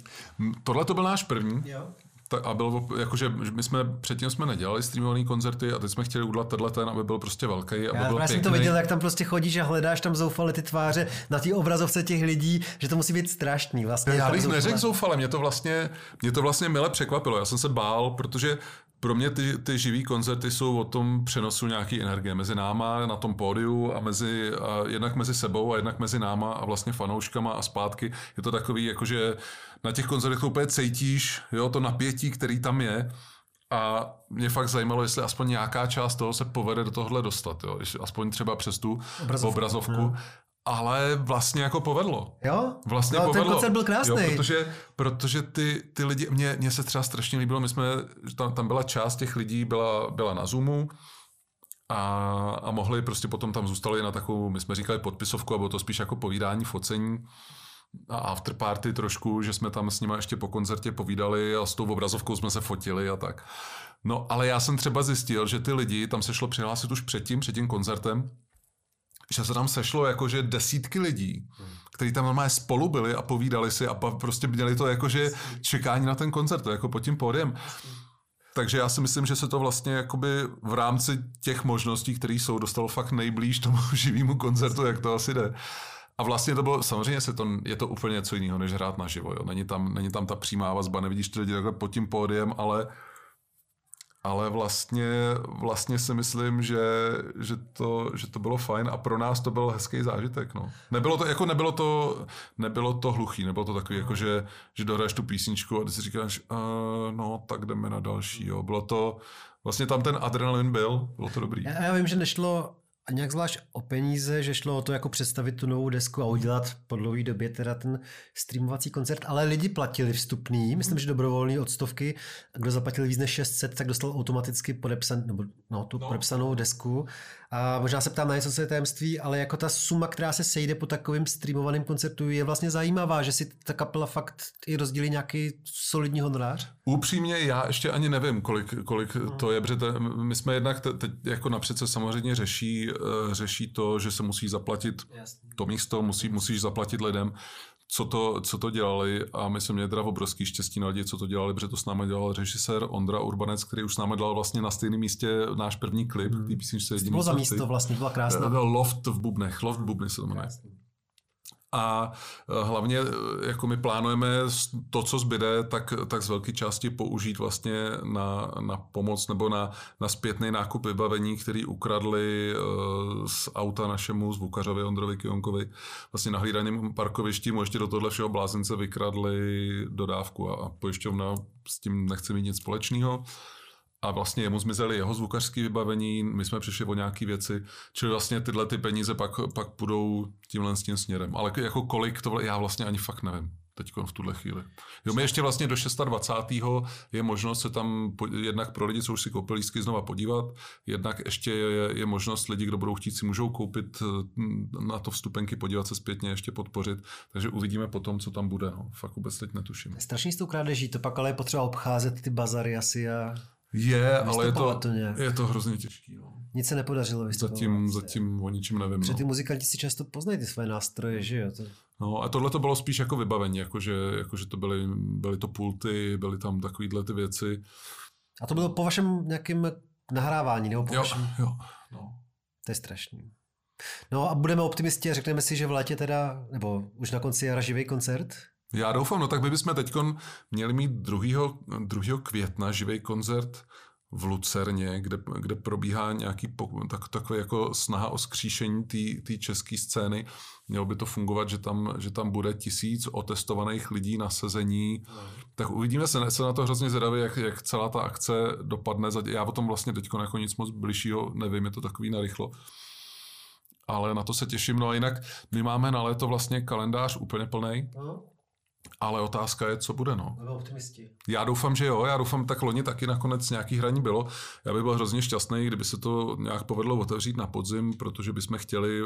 Tohle to byl náš první. Jo a byl, jakože my jsme předtím jsme nedělali streamované koncerty a teď jsme chtěli udělat tenhle ten, aby byl prostě velký. Aby Já byl jsem to viděl, jak tam prostě chodíš a hledáš tam zoufale ty tváře na té obrazovce těch lidí, že to musí být strašný. Vlastně já bych neřekl zoufale, mě to vlastně, mě to vlastně mile překvapilo. Já jsem se bál, protože pro mě ty, ty živý koncerty jsou o tom přenosu nějaký energie mezi náma na tom pódiu a mezi, a jednak mezi sebou a jednak mezi náma a vlastně fanouškama a zpátky. Je to takový, jakože na těch koncertech to úplně cítíš, jo, to napětí, který tam je. A mě fakt zajímalo, jestli aspoň nějaká část toho se povede do tohle dostat, jo. Aspoň třeba přes tu obrazovku. obrazovku. Ale vlastně jako povedlo. Jo? Vlastně no, povedlo. ten koncert byl krásný. Jo, protože, protože ty, ty lidi, mně, mně se třeba strašně líbilo, my jsme, tam, tam byla část těch lidí, byla, byla na Zoomu, a, a mohli prostě potom tam zůstali na takovou, my jsme říkali podpisovku, a bylo to spíš jako povídání, focení a afterparty trošku, že jsme tam s nimi ještě po koncertě povídali a s tou obrazovkou jsme se fotili a tak. No ale já jsem třeba zjistil, že ty lidi, tam se šlo přihlásit už předtím, před tím koncertem, že se tam sešlo jakože desítky lidí, kteří tam normálně spolu byli a povídali si a prostě měli to jakože čekání na ten koncert, jako pod tím pódiem. Takže já si myslím, že se to vlastně jakoby v rámci těch možností, které jsou, dostalo fakt nejblíž tomu živému koncertu, jak to asi jde. A vlastně to bylo, samozřejmě se to, je to úplně něco jiného, než hrát naživo. Jo. Není, tam, není tam ta přímá vazba, nevidíš ty lidi takhle pod tím pódiem, ale ale vlastně, vlastně si myslím, že, že, to, že to bylo fajn a pro nás to byl hezký zážitek. No. Nebylo to, jako nebylo to, nebylo to hluchý, nebylo to takový, jako že, že dohraješ tu písničku a ty si říkáš, uh, no tak jdeme na další. Jo. Bylo to, vlastně tam ten adrenalin byl, bylo to dobrý. Já, já vím, že nešlo a nějak zvlášť o peníze, že šlo o to jako představit tu novou desku a udělat po dlouhé době teda ten streamovací koncert, ale lidi platili vstupný, myslím, že dobrovolný od stovky, kdo zaplatil víc než 600, tak dostal automaticky podepsan, nebo, no, tu no. podepsanou desku a možná se ptám na něco, co je tajemství, ale jako ta suma, která se sejde po takovým streamovaném koncertu, je vlastně zajímavá, že si ta kapela fakt i rozdělí nějaký solidní honorář? Upřímně, já ještě ani nevím, kolik, kolik hmm. to je, protože te, my jsme jednak teď jako napřed se samozřejmě řeší, uh, řeší to, že se musí zaplatit Jasně. to místo, musí, musíš zaplatit lidem co to, co to dělali a my jsme měli teda obrovský štěstí na lidi, co to dělali, protože to s námi dělal režisér Ondra Urbanec, který už s námi dělal vlastně na stejném místě náš první klip, hmm. písničce Jediný bylo za místo vlastně, byla krásná. Loft v Bubnech, Loft Bubny se to jmenuje. A e, hlavně, e, jako my plánujeme to, co zbyde, tak, tak z velké části použít vlastně na, na pomoc nebo na, na zpětný nákup vybavení, který ukradli e, z auta našemu zvukařovi Ondrovi Kionkovi. Vlastně na hlídaném parkovišti mu ještě do tohle všeho blázince vykradli dodávku a, a pojišťovna s tím nechce mít nic společného a vlastně jemu zmizely jeho zvukařské vybavení, my jsme přišli o nějaké věci, čili vlastně tyhle ty peníze pak, pak půjdou tímhle s tím směrem. Ale jako kolik to já vlastně ani fakt nevím teď v tuhle chvíli. Jo, my ještě vlastně do 26. je možnost se tam jednak pro lidi, co už si koupili lístky, znova podívat, jednak ještě je, je možnost lidi, kdo budou chtít, si můžou koupit eh, na to vstupenky, podívat se zpětně, ještě podpořit. Takže uvidíme potom, co tam bude. No. Fakt vůbec teď netuším. Strašně s tou krádeží, to pak ale je potřeba obcházet ty bazary asi a je, ale je to, to je to hrozně těžký. No. Nic se nepodařilo Zatím, zatím o ničem nevím. Protože no. ty muzikanti si často poznají ty své nástroje, že jo? To... No a tohle to bylo spíš jako vybavení, jakože, jakože to byly, byly to pulty, byly tam takovýhle ty věci. A to bylo po vašem nějakém nahrávání, nebo po jo, vašem... Jo, no. To je strašný. No a budeme optimisti a řekneme si, že v létě teda, nebo už na konci jara živý koncert? Já doufám, no tak my bychom teď měli mít 2. 2. května živý koncert v Lucerně, kde, kde probíhá nějaký tak, takový jako snaha o skříšení té české scény. Mělo by to fungovat, že tam, že tam bude tisíc otestovaných lidí na sezení. No. Tak uvidíme se, se na to hrozně zvědavě, jak, jak celá ta akce dopadne. Já o tom vlastně teď jako nic moc bližšího nevím, je to takový narychlo ale na to se těším. No a jinak my máme na léto vlastně kalendář úplně plný. No. Ale otázka je, co bude, no. optimisti. Já doufám, že jo, já doufám, tak loni taky nakonec nějaký hraní bylo. Já bych byl hrozně šťastný, kdyby se to nějak povedlo otevřít na podzim, protože bychom chtěli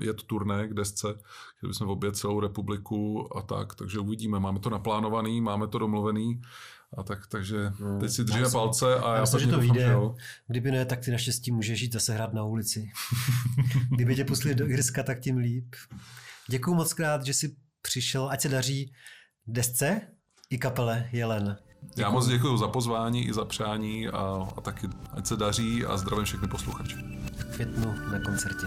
jet turné k desce, chtěli bychom obět celou republiku a tak, takže uvidíme. Máme to naplánovaný, máme to domluvený. A tak, takže no, teď si držíme palce a já, já myslím, že to vyjde. Kdyby ne, tak ty naštěstí můžeš žít zase hrát na ulici. Kdyby tě pustili do Irska, tak tím líp. Děkuji moc krát, že jsi přišel, ať se daří desce i kapele Jelen. Děkuju. Já moc děkuji za pozvání i za přání a, a taky ať se daří a zdravím všechny posluchače. V květnu na koncertě.